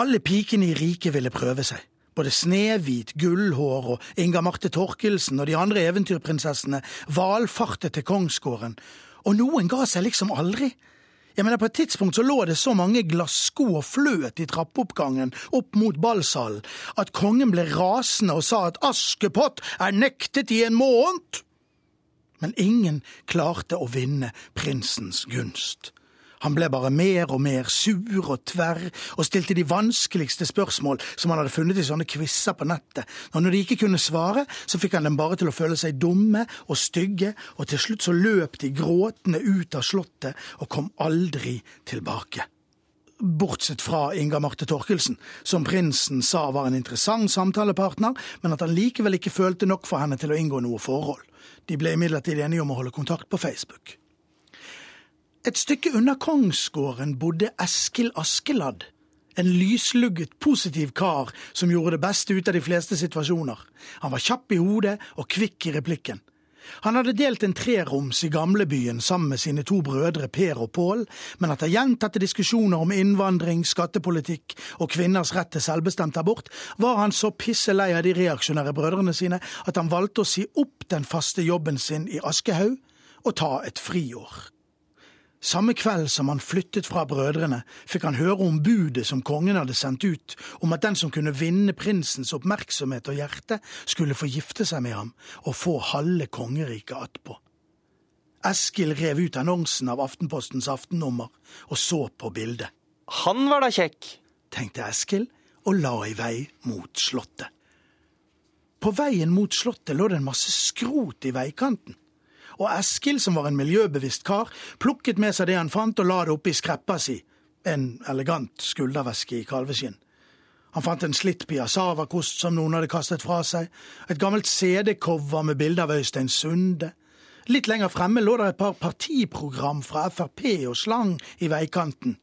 Speaker 20: Alle pikene i riket ville prøve seg. Både Snehvit, Gullhår og Inga Marte Torkelsen og de andre eventyrprinsessene valfartet til kongsgården, og noen ga seg liksom aldri. Jeg mener, På et tidspunkt så lå det så mange glassko og fløt i trappeoppgangen opp mot ballsalen at kongen ble rasende og sa at Askepott er nektet i en måned. Men ingen klarte å vinne prinsens gunst. Han ble bare mer og mer sur og tverr, og stilte de vanskeligste spørsmål som han hadde funnet i sånne quizer på nettet. Og når de ikke kunne svare, så fikk han dem bare til å føle seg dumme og stygge, og til slutt så løp de gråtende ut av slottet og kom aldri tilbake. Bortsett fra Inga Marte Torkelsen, som prinsen sa var en interessant samtalepartner, men at han likevel ikke følte nok for henne til å inngå noe forhold. De ble imidlertid enige om å holde kontakt på Facebook. Et stykke unna kongsgården bodde Eskil Askeladd. En lyslugget, positiv kar som gjorde det beste ut av de fleste situasjoner. Han var kjapp i hodet og kvikk i replikken. Han hadde delt en treroms i gamlebyen sammen med sine to brødre Per og Pål, men etter gjentatte diskusjoner om innvandring, skattepolitikk og kvinners rett til selvbestemt abort, var han så pisselei av de reaksjonære brødrene sine at han valgte å si opp den faste jobben sin i Aschehoug og ta et friår. Samme kveld som han flyttet fra brødrene, fikk han høre om budet som kongen hadde sendt ut, om at den som kunne vinne prinsens oppmerksomhet og hjerte, skulle få gifte seg med ham og få halve kongeriket attpå. Eskil rev ut annonsen av Aftenpostens aftennummer og så på bildet.
Speaker 23: Han var da kjekk,
Speaker 20: tenkte Eskil og la i vei mot slottet. På veien mot slottet lå det en masse skrot i veikanten og Eskil, som var en miljøbevisst kar, plukket med seg det han fant og la det oppi skreppa si, en elegant skulderveske i kalveskinn. Han fant en slitt piassavakost som noen hadde kastet fra seg, et gammelt CD-cover med bilde av Øystein Sunde. Litt lenger fremme lå det et par partiprogram fra Frp og slang i veikanten.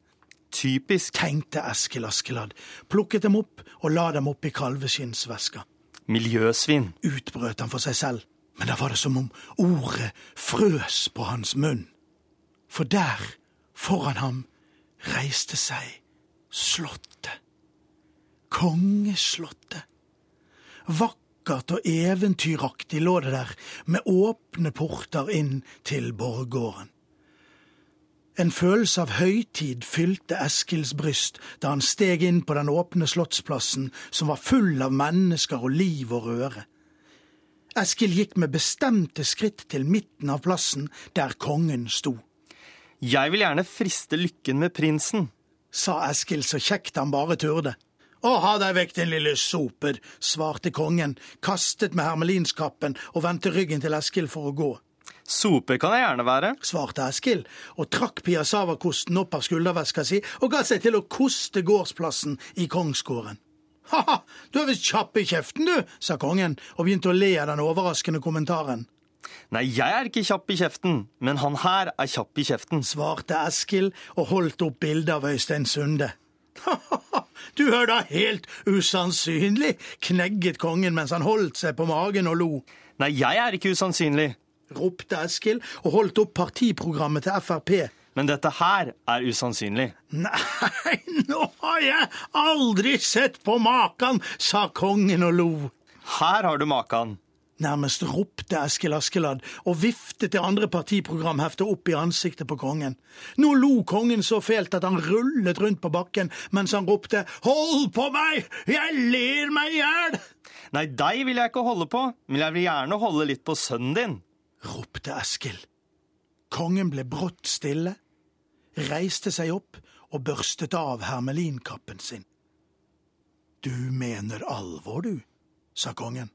Speaker 23: Typisk,
Speaker 20: tenkte Eskil Askeladd, plukket dem opp og la dem oppi kalveskinnsveska.
Speaker 23: Miljøsvin,
Speaker 20: utbrøt han for seg selv men da var det som om ordet frøs på hans munn. For der, foran ham, reiste seg Slottet. Kongeslottet. Vakkert og eventyraktig lå det der, med åpne porter inn til borggården. En følelse av høytid fylte Eskils bryst da han steg inn på den åpne slottsplassen som var full av mennesker og liv og røre. Eskil gikk med bestemte skritt til midten av plassen der kongen sto.
Speaker 23: Jeg vil gjerne friste lykken med prinsen,
Speaker 20: sa Eskil så kjekt han bare turde. Å, ha deg vekk, din lille soper, svarte kongen, kastet med hermelinskappen og vendte ryggen til Eskil for å gå.
Speaker 23: Soper kan jeg gjerne være,
Speaker 20: svarte Eskil og trakk piassavakosten opp av skulderveska si og ga seg til å koste gårdsplassen i kongsgården. Ha-ha, du er visst kjapp i kjeften, du, sa kongen og begynte å le av den overraskende kommentaren.
Speaker 23: Nei, jeg er ikke kjapp i kjeften, men han her er kjapp i kjeften,
Speaker 20: svarte Eskil og holdt opp bildet av Øystein Sunde. Ha-ha, du er da helt usannsynlig, knegget kongen mens han holdt seg på magen og lo.
Speaker 23: Nei, jeg er ikke usannsynlig,
Speaker 20: ropte Eskil og holdt opp partiprogrammet til Frp.
Speaker 23: Men dette her er usannsynlig.
Speaker 20: Nei, nå har jeg aldri sett på makan, sa kongen og lo.
Speaker 23: Her har du makan.
Speaker 20: Nærmest ropte Eskil Askeladd og viftet det andre partiprogramheftet opp i ansiktet på kongen. Nå lo kongen så fælt at han rullet rundt på bakken mens han ropte Hold på meg, jeg ler meg i hjel!
Speaker 23: Nei, deg vil jeg ikke holde på, men jeg vil gjerne holde litt på sønnen din,
Speaker 20: ropte Eskil. Kongen ble brått stille, reiste seg opp og børstet av hermelinkappen sin. Du mener alvor, du, sa kongen.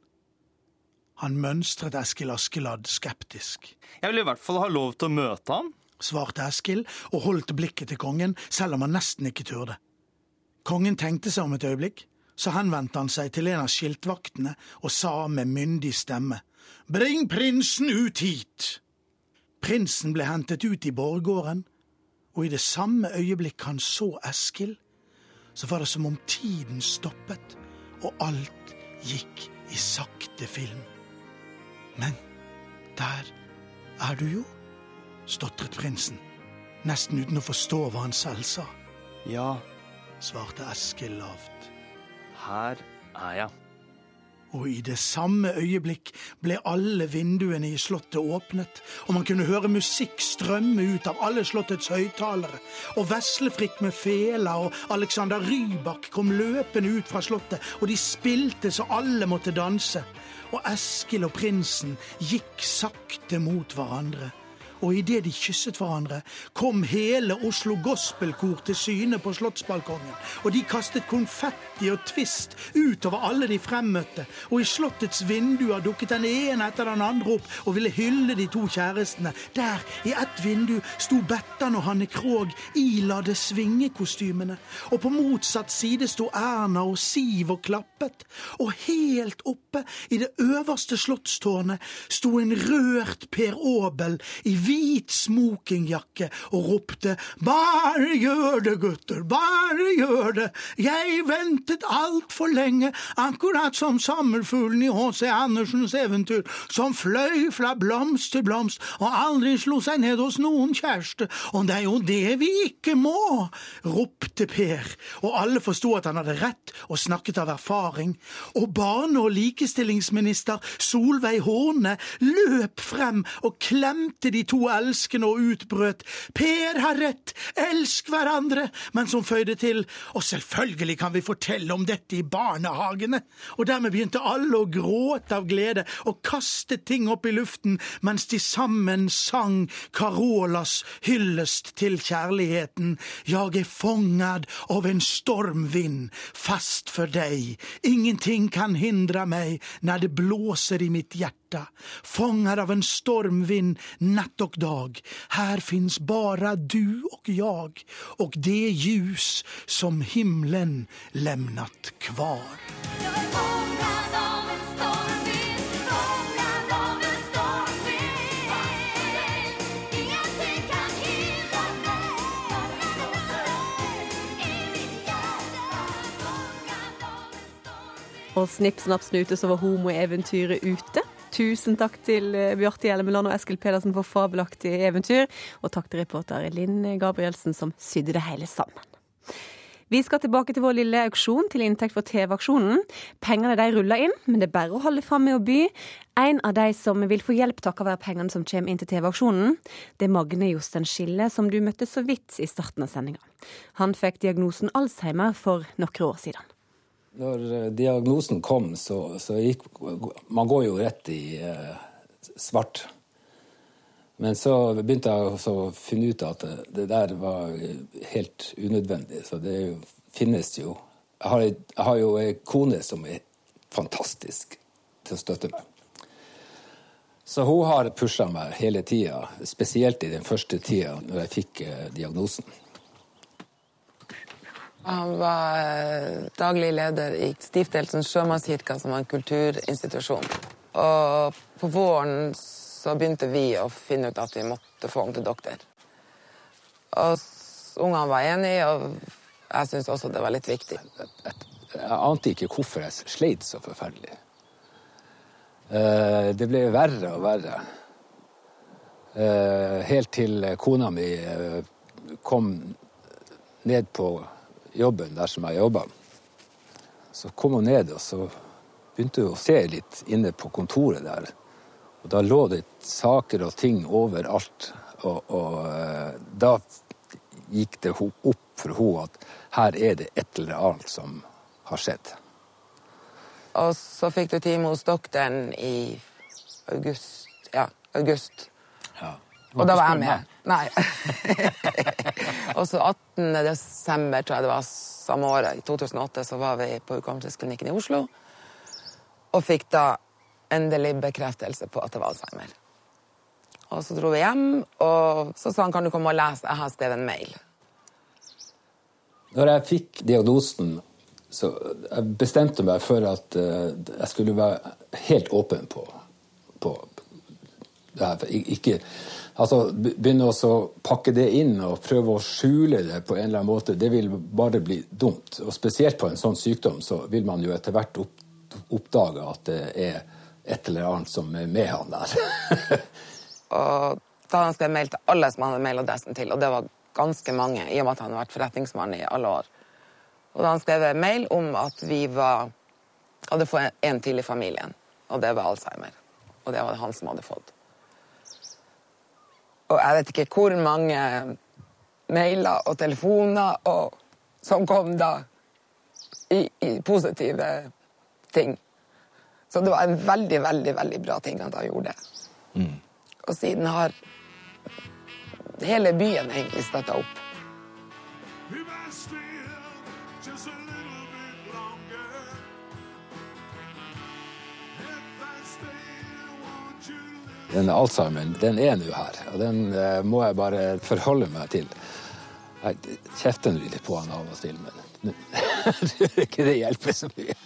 Speaker 20: Han mønstret Eskil Askeladd skeptisk.
Speaker 23: Jeg vil i hvert fall ha lov til å møte ham.
Speaker 20: Svarte Eskil og holdt blikket til kongen, selv om han nesten ikke turde. Kongen tenkte seg om et øyeblikk, så henvendte han seg til en av skiltvaktene og sa med myndig stemme, Bring prinsen ut hit! Prinsen ble hentet ut i borggården, og i det samme øyeblikk han så Eskil, så var det som om tiden stoppet, og alt gikk i sakte film. Men der er du jo, stotret prinsen, nesten uten å forstå hva han selv sa.
Speaker 23: Ja,
Speaker 20: svarte Eskil lavt.
Speaker 23: Her er jeg.
Speaker 20: Og i det samme øyeblikk ble alle vinduene i slottet åpnet, og man kunne høre musikk strømme ut av alle slottets høyttalere, og Veslefrikk med fela og Alexander Rybak kom løpende ut fra slottet, og de spilte så alle måtte danse, og Eskil og prinsen gikk sakte mot hverandre og idet de kysset hverandre, kom hele Oslo Gospelkor til syne på slottsbalkongen, og de kastet konfetti og twist utover alle de fremmøtte, og i slottets vinduer dukket den ene etter den andre opp og ville hylle de to kjærestene. Der, i ett vindu, sto Bettan og Hanne Krogh ilade svingekostymene, og på motsatt side sto Erna og Siv og klappet, og helt oppe i det øverste slottstårnet sto en rørt Per Aabel i hvit smokingjakke og ropte Bare gjør det, gutter, bare gjør det, jeg ventet altfor lenge, akkurat som sommerfuglen i H.C. Andersens eventyr, som fløy fra blomst til blomst og aldri slo seg ned hos noen kjæreste, og det er jo det vi ikke må, ropte Per, og alle forsto at han hadde rett og snakket av erfaring, og barne- og likestillingsminister Solveig Horne løp frem og klemte de to elskende og utbrøt Per har rett, elsk hverandre, men som føyde til og selvfølgelig kan vi fortelle om dette i barnehagene, og dermed begynte alle å gråte av glede og kaste ting opp i luften mens de sammen sang Carolas hyllest til kjærligheten. Jeg er fångad av en stormvind, fast for deg, ingenting kan hindre meg når det blåser i mitt hjerte, fångad av en stormvind natt och dag. Här finns bara du och jag och det ljus som himlen lämnat kvar.
Speaker 1: Og snipp, snapp, snute, så var homoeventyret ute. Tusen takk til eh, Bjarte Hjelmeland og Eskil Pedersen for fabelaktig eventyr. Og takk til reporter Linn Gabrielsen som sydde det hele sammen. Vi skal tilbake til vår lille auksjon til inntekt for TV-aksjonen. Pengene de ruller inn, men det er bare å holde fram med å by. En av de som vil få hjelp takket være pengene som kommer inn til TV-aksjonen, det er Magne Josten Skille, som du møtte så vidt i starten av sendinga. Han fikk diagnosen Alzheimer for noen år siden.
Speaker 24: Når eh, diagnosen kom, så, så gikk Man går jo rett i eh, svart. Men så begynte jeg å finne ut at det, der var helt unødvendig. Så det finnes jo jeg har, jeg har jo ei kone som er fantastisk til å støtte meg. Så hun har pusha meg hele tida, spesielt i den første tida når jeg fikk eh, diagnosen.
Speaker 25: Han var eh, daglig leder i Stiftelsen Sjømannskirka, som var en kulturinstitusjon. Og på våren så begynte vi å finne ut at vi måtte få ham til doktor. Og ungene var enige, og jeg syntes også det var litt viktig.
Speaker 24: Jeg ante ikke hvorfor jeg sleit så forferdelig. Eh, det ble verre og verre. Eh, helt til kona mi kom ned på jobben der som jeg jobba. Så kom hun ned, og så begynte hun å se litt inne på kontoret der. Og da lå det saker og ting overalt. Og, og uh, da gikk det opp for henne at her er det et eller annet som har skjedd.
Speaker 25: Og så fikk du time hos doktoren i august. Ja, august.
Speaker 24: Ja.
Speaker 25: Og da var jeg med. Nei. og så 18. desember, tror jeg det var samme året, i 2008, så var vi på hukommelsesklinikken i Oslo. Og fikk da endelig bekreftelse på at det var Alzheimer. Og så dro vi hjem, og så sa han kan du komme og lese, jeg har skrevet en mail.
Speaker 24: Når jeg fikk diagnosen, så jeg bestemte meg for at uh, jeg skulle være helt åpen på, på. Ikke, altså, begynne å pakke det inn og prøve å skjule det på en eller annen måte, det vil bare bli dumt. Og spesielt på en sånn sykdom så vil man jo etter hvert opp, oppdage at det er et eller annet som er med han der.
Speaker 25: og da han skrevet mail til alle som han hadde mailadressen til, og det var ganske mange, i og med at han hadde vært forretningsmann i alle år. Og da han skrev mail om at vi var, hadde fått en til i familien, og det var Alzheimer. Og det var det han som hadde fått. Og jeg vet ikke hvor mange mailer og telefoner og, som kom da i, i positive ting. Så det var en veldig, veldig veldig bra ting at han gjorde det. Mm. Og siden har hele byen egentlig støtta opp.
Speaker 24: Den Alzheimeren, den er nå her, og den eh, må jeg bare forholde meg til. Jeg kjefter nå litt på han av og til, men ikke det hjelper så mye.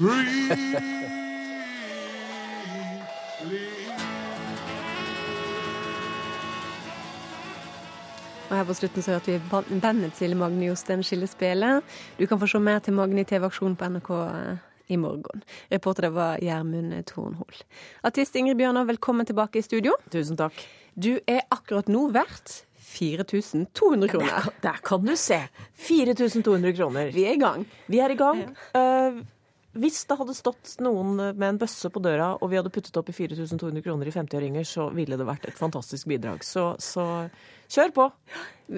Speaker 1: Og her på slutten så hørte vi bandet til Magni Jostein Skillespillet. Du kan få se mer til Magni TV-aksjonen på NRK eh, i morgen. Reporter det var Gjermund Tornhol. Artist Ingrid Bjørnar, velkommen tilbake i studio.
Speaker 4: Tusen takk.
Speaker 1: Du er akkurat nå verdt 4200 kroner.
Speaker 4: Der, der, kan du se! 4200 kroner.
Speaker 1: Vi er i gang.
Speaker 4: Vi er i gang. Ja. Uh, hvis det hadde stått noen med en bøsse på døra, og vi hadde puttet opp i 4200 kroner i 50-åringer, så ville det vært et fantastisk bidrag. Så, så kjør på.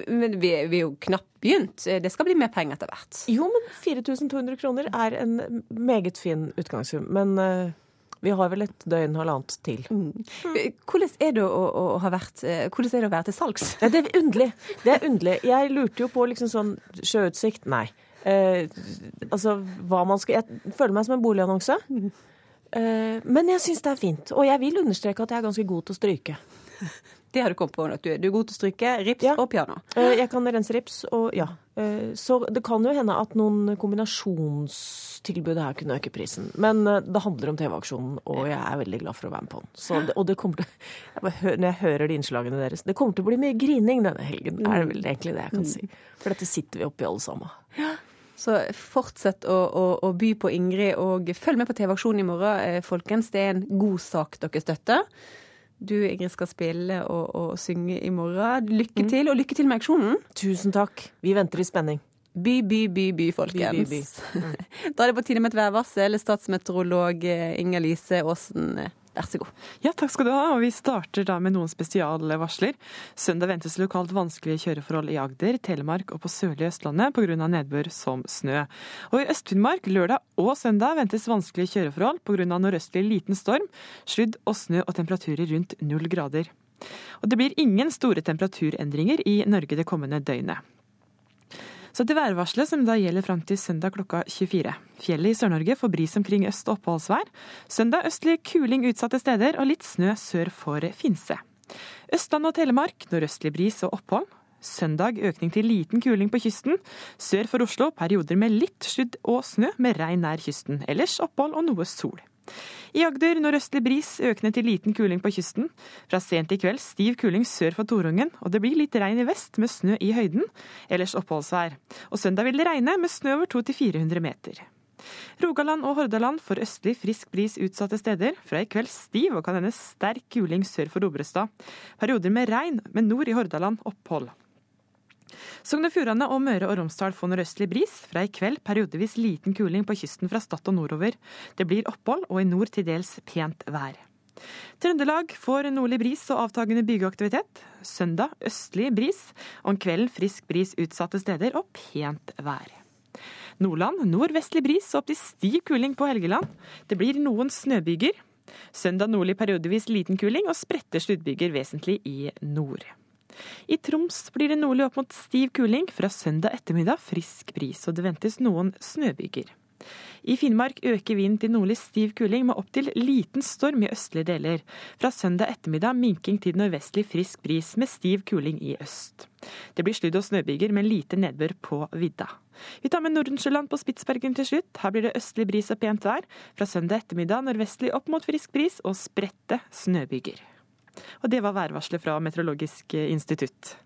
Speaker 1: Men vi, vi, er jo knapt begynt. Det skal bli mer penger etter hvert.
Speaker 4: Jo, men 4200 kroner er en meget fin utgangssum. Men uh, vi har vel et døgn halvannet til. Mm.
Speaker 1: Hvordan er det å, å, ha vært, eh, hvordan er det å være til salgs?
Speaker 4: Ja, det er underlig. Det er underlig. Jeg lurte jo på liksom sånn sjøutsikt. Nei. Eh, altså hva man skal Jeg føler meg som en boligannonse. Eh, men jeg syns det er fint. Og jeg vil understreke at jeg er ganske god til å stryke.
Speaker 1: Det har du kommet på. Du er, du er god til å stryke rips ja. og piano.
Speaker 4: Eh, jeg kan rense rips, og ja. Eh, så det kan jo hende at noen kombinasjonstilbud her kunne øke prisen. Men eh, det handler om TV-aksjonen, og jeg er veldig glad for å være med på den. Så, og det kommer til, Når jeg hører de innslagene deres Det kommer til å bli mye grining denne helgen, er det vel egentlig det jeg kan si. For dette sitter vi oppi alle sammen.
Speaker 1: Ja. Så fortsett å, å, å, by på Ingrid, og følg med på TV-aksjonen i morgen, eh, folkens. Det er en god sak dere støtter. Du, Ingrid, skal spille og, og synge i morgen. Lykke mm. til, og lykke til med aksjonen.
Speaker 4: Tusen takk. Vi venter i spenning.
Speaker 1: By, by, by, by, folkens. By, by, by. Mm. da er det på tide med et værvarsel. Statsmeteorolog eh, Inger Lise Aasen Vær så god.
Speaker 26: Ja, takk skal du ha. Og vi starter da med noen spesialvarsler. Søndag ventes lokalt vanskelige kjøreforhold i Agder, Telemark og på sørlige Østlandet pga. nedbør som snø. Og i Øst-Finnmark lørdag og søndag ventes vanskelige kjøreforhold pga. nordøstlig liten storm, sludd og snø og temperaturer rundt null grader. Og det blir ingen store temperaturendringer i Norge det kommende døgnet. Så til værvarselet, som da gjelder fram til søndag klokka 24. Fjellet i Sør-Norge får bris omkring øst- og oppholdsvær. Søndag østlig kuling utsatte steder og litt snø sør for Finse. Østland og Telemark nordøstlig bris og opphold. Søndag økning til liten kuling på kysten. Sør for Oslo perioder med litt sludd og snø, med regn nær kysten. Ellers opphold og noe sol. I Agder nordøstlig bris, økende til liten kuling på kysten. Fra sent i kveld stiv kuling sør for Torungen, og det blir litt regn i vest med snø i høyden. Ellers oppholdsvær. Og søndag vil det regne med snø over 200-400 meter. Rogaland og Hordaland får østlig frisk bris utsatte steder. Fra i kveld stiv og kan hende sterk kuling sør for Obrestad. Perioder med regn, men nord i Hordaland opphold. Sogn og Fjordane og Møre og Romsdal får nordøstlig bris. Fra i kveld periodevis liten kuling på kysten fra Stad og nordover. Det blir opphold, og i nord til dels pent vær. Trøndelag får nordlig bris og avtagende bygeaktivitet. Søndag østlig bris. Om kvelden frisk bris utsatte steder og pent vær. Nordland nordvestlig bris og opp til stiv kuling på Helgeland. Det blir noen snøbyger. Søndag nordlig periodevis liten kuling og spredte sluddbyger vesentlig i nord. I Troms blir det nordlig opp mot stiv kuling. Fra søndag ettermiddag frisk bris, og det ventes noen snøbyger. I Finnmark øker vinden til nordlig stiv kuling med opptil liten storm i østlige deler. Fra søndag ettermiddag minking til nordvestlig frisk bris med stiv kuling i øst. Det blir sludd- og snøbyger med lite nedbør på vidda. Vi tar med Nordensjøland på Spitsbergen til slutt. Her blir det østlig bris og pent vær. Fra søndag ettermiddag nordvestlig opp mot frisk bris og spredte snøbyger. Og det var værvarselet fra Meteorologisk institutt.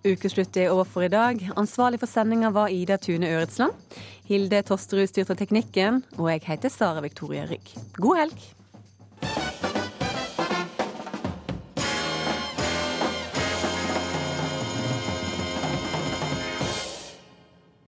Speaker 1: Ukeslutt er over for i dag. Ansvarlig for sendinga var Ida Tune Øretsland. Hilde Tosterud styrte teknikken, og jeg heter Sara Victoria Rygg. God helg!